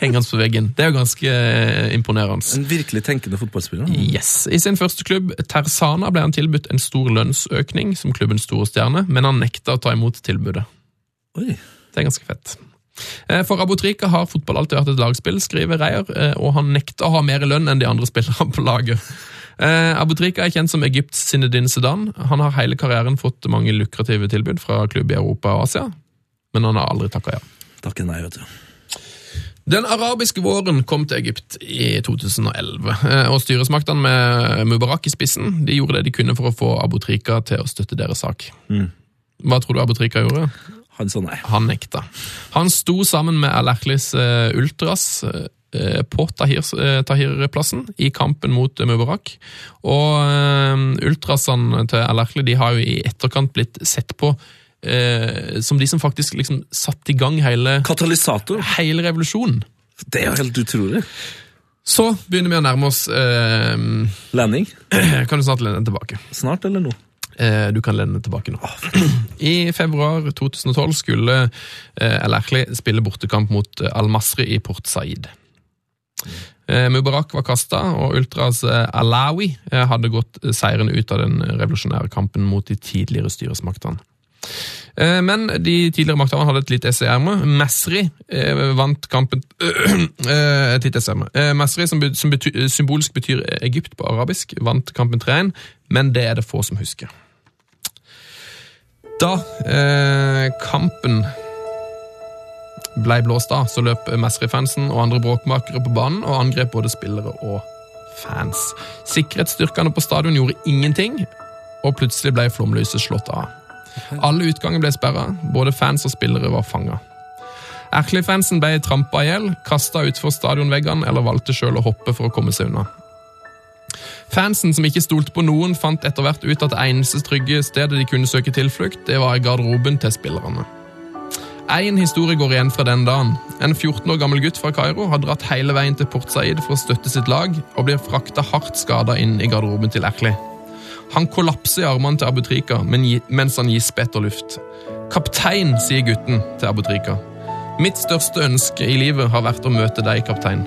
Speaker 4: hengende på veggen. Det er jo ganske eh, imponerende.
Speaker 1: En virkelig tenkende fotballspiller.
Speaker 4: Yes. I sin første klubb, Tersana, ble han tilbudt en stor lønnsøkning som klubbens store stjerne, men han nekta å ta imot tilbudet.
Speaker 1: Oi.
Speaker 4: Det er ganske fett. Eh, For Abotrika har fotball alltid vært et lagspill, skriver Reier, og han nekter å ha mer lønn enn de andre spillerne på laget. Abotrika er kjent som Egypts Zinedine Zidane. Han har hele karrieren fått mange lukrative tilbud fra klubb i Europa og Asia, men han har aldri takka ja.
Speaker 1: Takke nei, vet du.
Speaker 4: Den arabiske våren kom til Egypt i 2011, eh, og styresmaktene med Mubarak i spissen de gjorde det de kunne for å få Abutrika til å støtte deres sak. Hva tror du Abutrika gjorde?
Speaker 1: Han sa nei.
Speaker 4: Han nekta. Han sto sammen med Al-Ahlis eh, Ultras eh, på Tahir- Tahir-plassen i kampen mot Mubarak. Og ultrasene til Al-Erkli har jo i etterkant blitt sett på eh, som de som faktisk liksom satte i gang hele,
Speaker 1: Katalysator.
Speaker 4: hele revolusjonen.
Speaker 1: Det er jo helt utrolig.
Speaker 4: Så begynner vi å nærme oss eh,
Speaker 1: Landing.
Speaker 4: Kan du snart lene tilbake?
Speaker 1: Snart eller nå?
Speaker 4: Eh, Du kan lene tilbake nå. I februar 2012 skulle eh, Al Ahly spille bortekamp mot eh, Al Masri i Port Said. Eh, Mubarak var kasta, og Ultras eh, Alawi eh, hadde gått seirende ut av den revolusjonære kampen mot de tidligere styresmaktene. Eh, Men de tidligere makthaverne hadde et litt ess i ermet. Masri eh, vant kampen eh, Et litt ess i ermet. Masri, som, som bety, symbolsk betyr Egypt på arabisk, vant kampen 3-1, men det er det få som husker. Da eh, kampen ble blåst av, så løp Masri-fansen og andre bråkmakere på banen og angrep både spillere og fans. Sikkerhetsstyrkene på stadion gjorde ingenting, og plutselig ble flomlyset slått av. Alle utganger ble sperra, både fans og spillere var fanga. Erkli-fansen ble trampa i hjel, kasta utfor stadionveggene eller valgte sjøl å hoppe for å komme seg unna. Fansen som ikke stolte på noen, fant etter hvert ut at det eneste trygge stedet de kunne søke tilflukt, det var i garderoben til spillerne. Én historie går igjen fra den dagen. En 14 år gammel gutt fra Kairo har dratt hele veien til Port Said for å støtte sitt lag, og blir frakta hardt skada inn i garderoben til Erkli. Han kollapser i armene til Abutrika mens han gisper etter luft. Kaptein, sier gutten til Abutrika. Mitt største ønske i livet har vært å møte deg, kaptein.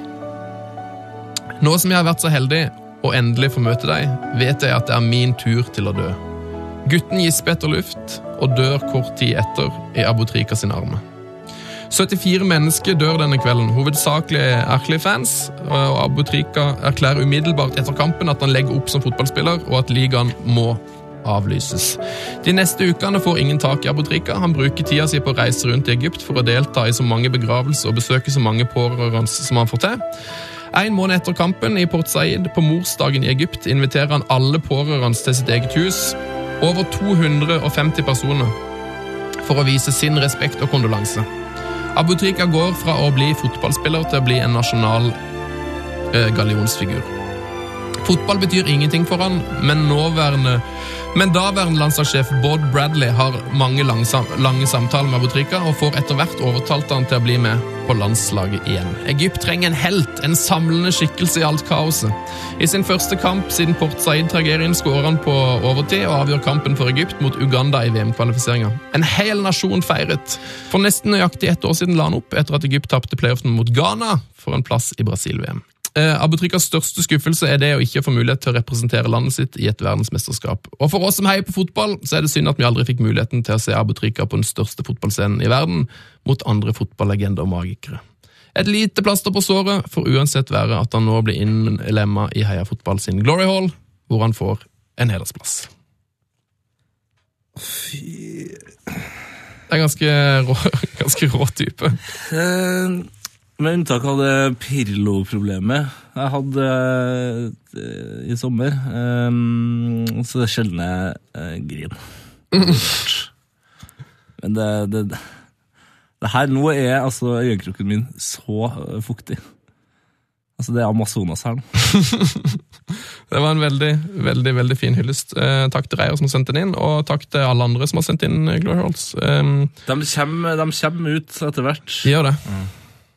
Speaker 4: Nå som jeg har vært så heldig å endelig få møte deg, vet jeg at det er min tur til å dø. Gutten gisper etter luft og dør kort tid etter i Abutrika sin arme. 74 mennesker dør denne kvelden, hovedsakelig Erkli-fans, og Abutrika erklærer umiddelbart etter kampen at han legger opp som fotballspiller, og at ligaen må avlyses. De neste ukene får ingen tak i Abutrika. Han bruker tida si på å reise rundt i Egypt for å delta i så mange begravelser og besøke så mange pårørende som han får til. En måned etter kampen i Port Said, på morsdagen i Egypt, inviterer han alle pårørende til sitt eget hus. Over 250 personer. For å vise sin respekt og kondolanse. Abutrika går fra å bli fotballspiller til å bli en nasjonal eh, gallionsfigur. Fotball betyr ingenting for han, men nåværende men daværende landslagssjef Bård Bradley har mange langsam, lange samtaler med Abutrika og får etter hvert overtalt han til å bli med på landslaget igjen. Egypt trenger en helt, en samlende skikkelse i alt kaoset. I sin første kamp siden Port Said-tragedien skårer han på overtid og avgjør kampen for Egypt mot Uganda i VM-kvalifiseringa. En hel nasjon feiret. For nesten nøyaktig ett år siden la han opp etter at Egypt tapte playoffen mot Ghana for en plass i Brasil-VM. Eh, Abutrikas største skuffelse er det å ikke få mulighet til å representere landet sitt i et verdensmesterskap. Og for oss som heier på fotball, så er det synd at vi aldri fikk muligheten til å se Abutrika på den største fotballscenen i verden mot andre fotballegender og magikere. Et lite plaster på såret får uansett være at han nå blir innlemma i Heia Fotball sin Glory Hall, hvor han får en hedersplass. Fy Det er ganske rå, ganske rå type.
Speaker 1: Med unntak av det Pirlo-problemet jeg hadde eh, i sommer, eh, så det sjelden jeg eh, griner. Men det, det, det her, Nå er altså øyekroken min så fuktig. Altså, det er Amazonas her nå.
Speaker 4: Det var en veldig veldig, veldig fin hyllest. Eh, takk til Reier som har sendt den inn, og takk til alle andre som har sendt inn Glory Holes. Um,
Speaker 1: De kommer, de kommer ut etter hvert.
Speaker 4: gjør det.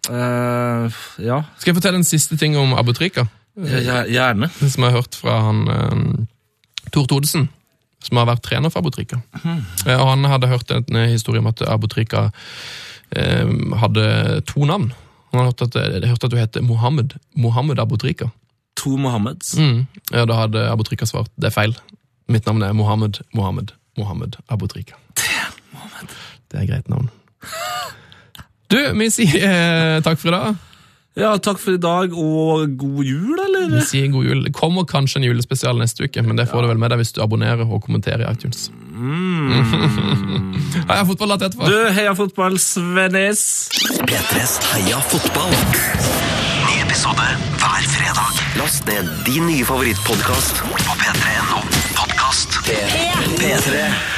Speaker 1: Eh, ja,
Speaker 4: Skal jeg fortelle en siste ting om Abutrika?
Speaker 1: gjer- gjerne.
Speaker 4: Som jeg har hørt fra han uh, Tor Todesen, som har vært trener for Abutrika. Uh, og han hadde hørt en eh, historie om at Abutrika eh, hadde to navn. Han hadde hørt at, jeg hørte at du heter Mohammed, Mohammed Abutrika.
Speaker 1: To Mohammeds.
Speaker 4: Mm. Ja, da hadde Abutrika svart det er feil. Mitt navn er Mohammed, Mohammed, Mohammed Abutrika. Det er greit navn. Du, vi sier eh, takk for i dag.
Speaker 1: Ja, takk for i dag, og god jul, eller?
Speaker 4: Vi sier god jul. Det kommer kanskje en julespesial neste uke, men det får du vel med deg hvis du abonnerer og kommenterer i iTunes. Heia fotball latt etterpå.
Speaker 1: Du, heia fotball, Svennis!
Speaker 6: P3s Heia fotball. Ny episode hver fredag. Last ned din nye favorittpodkast på p3.no podkast. P3.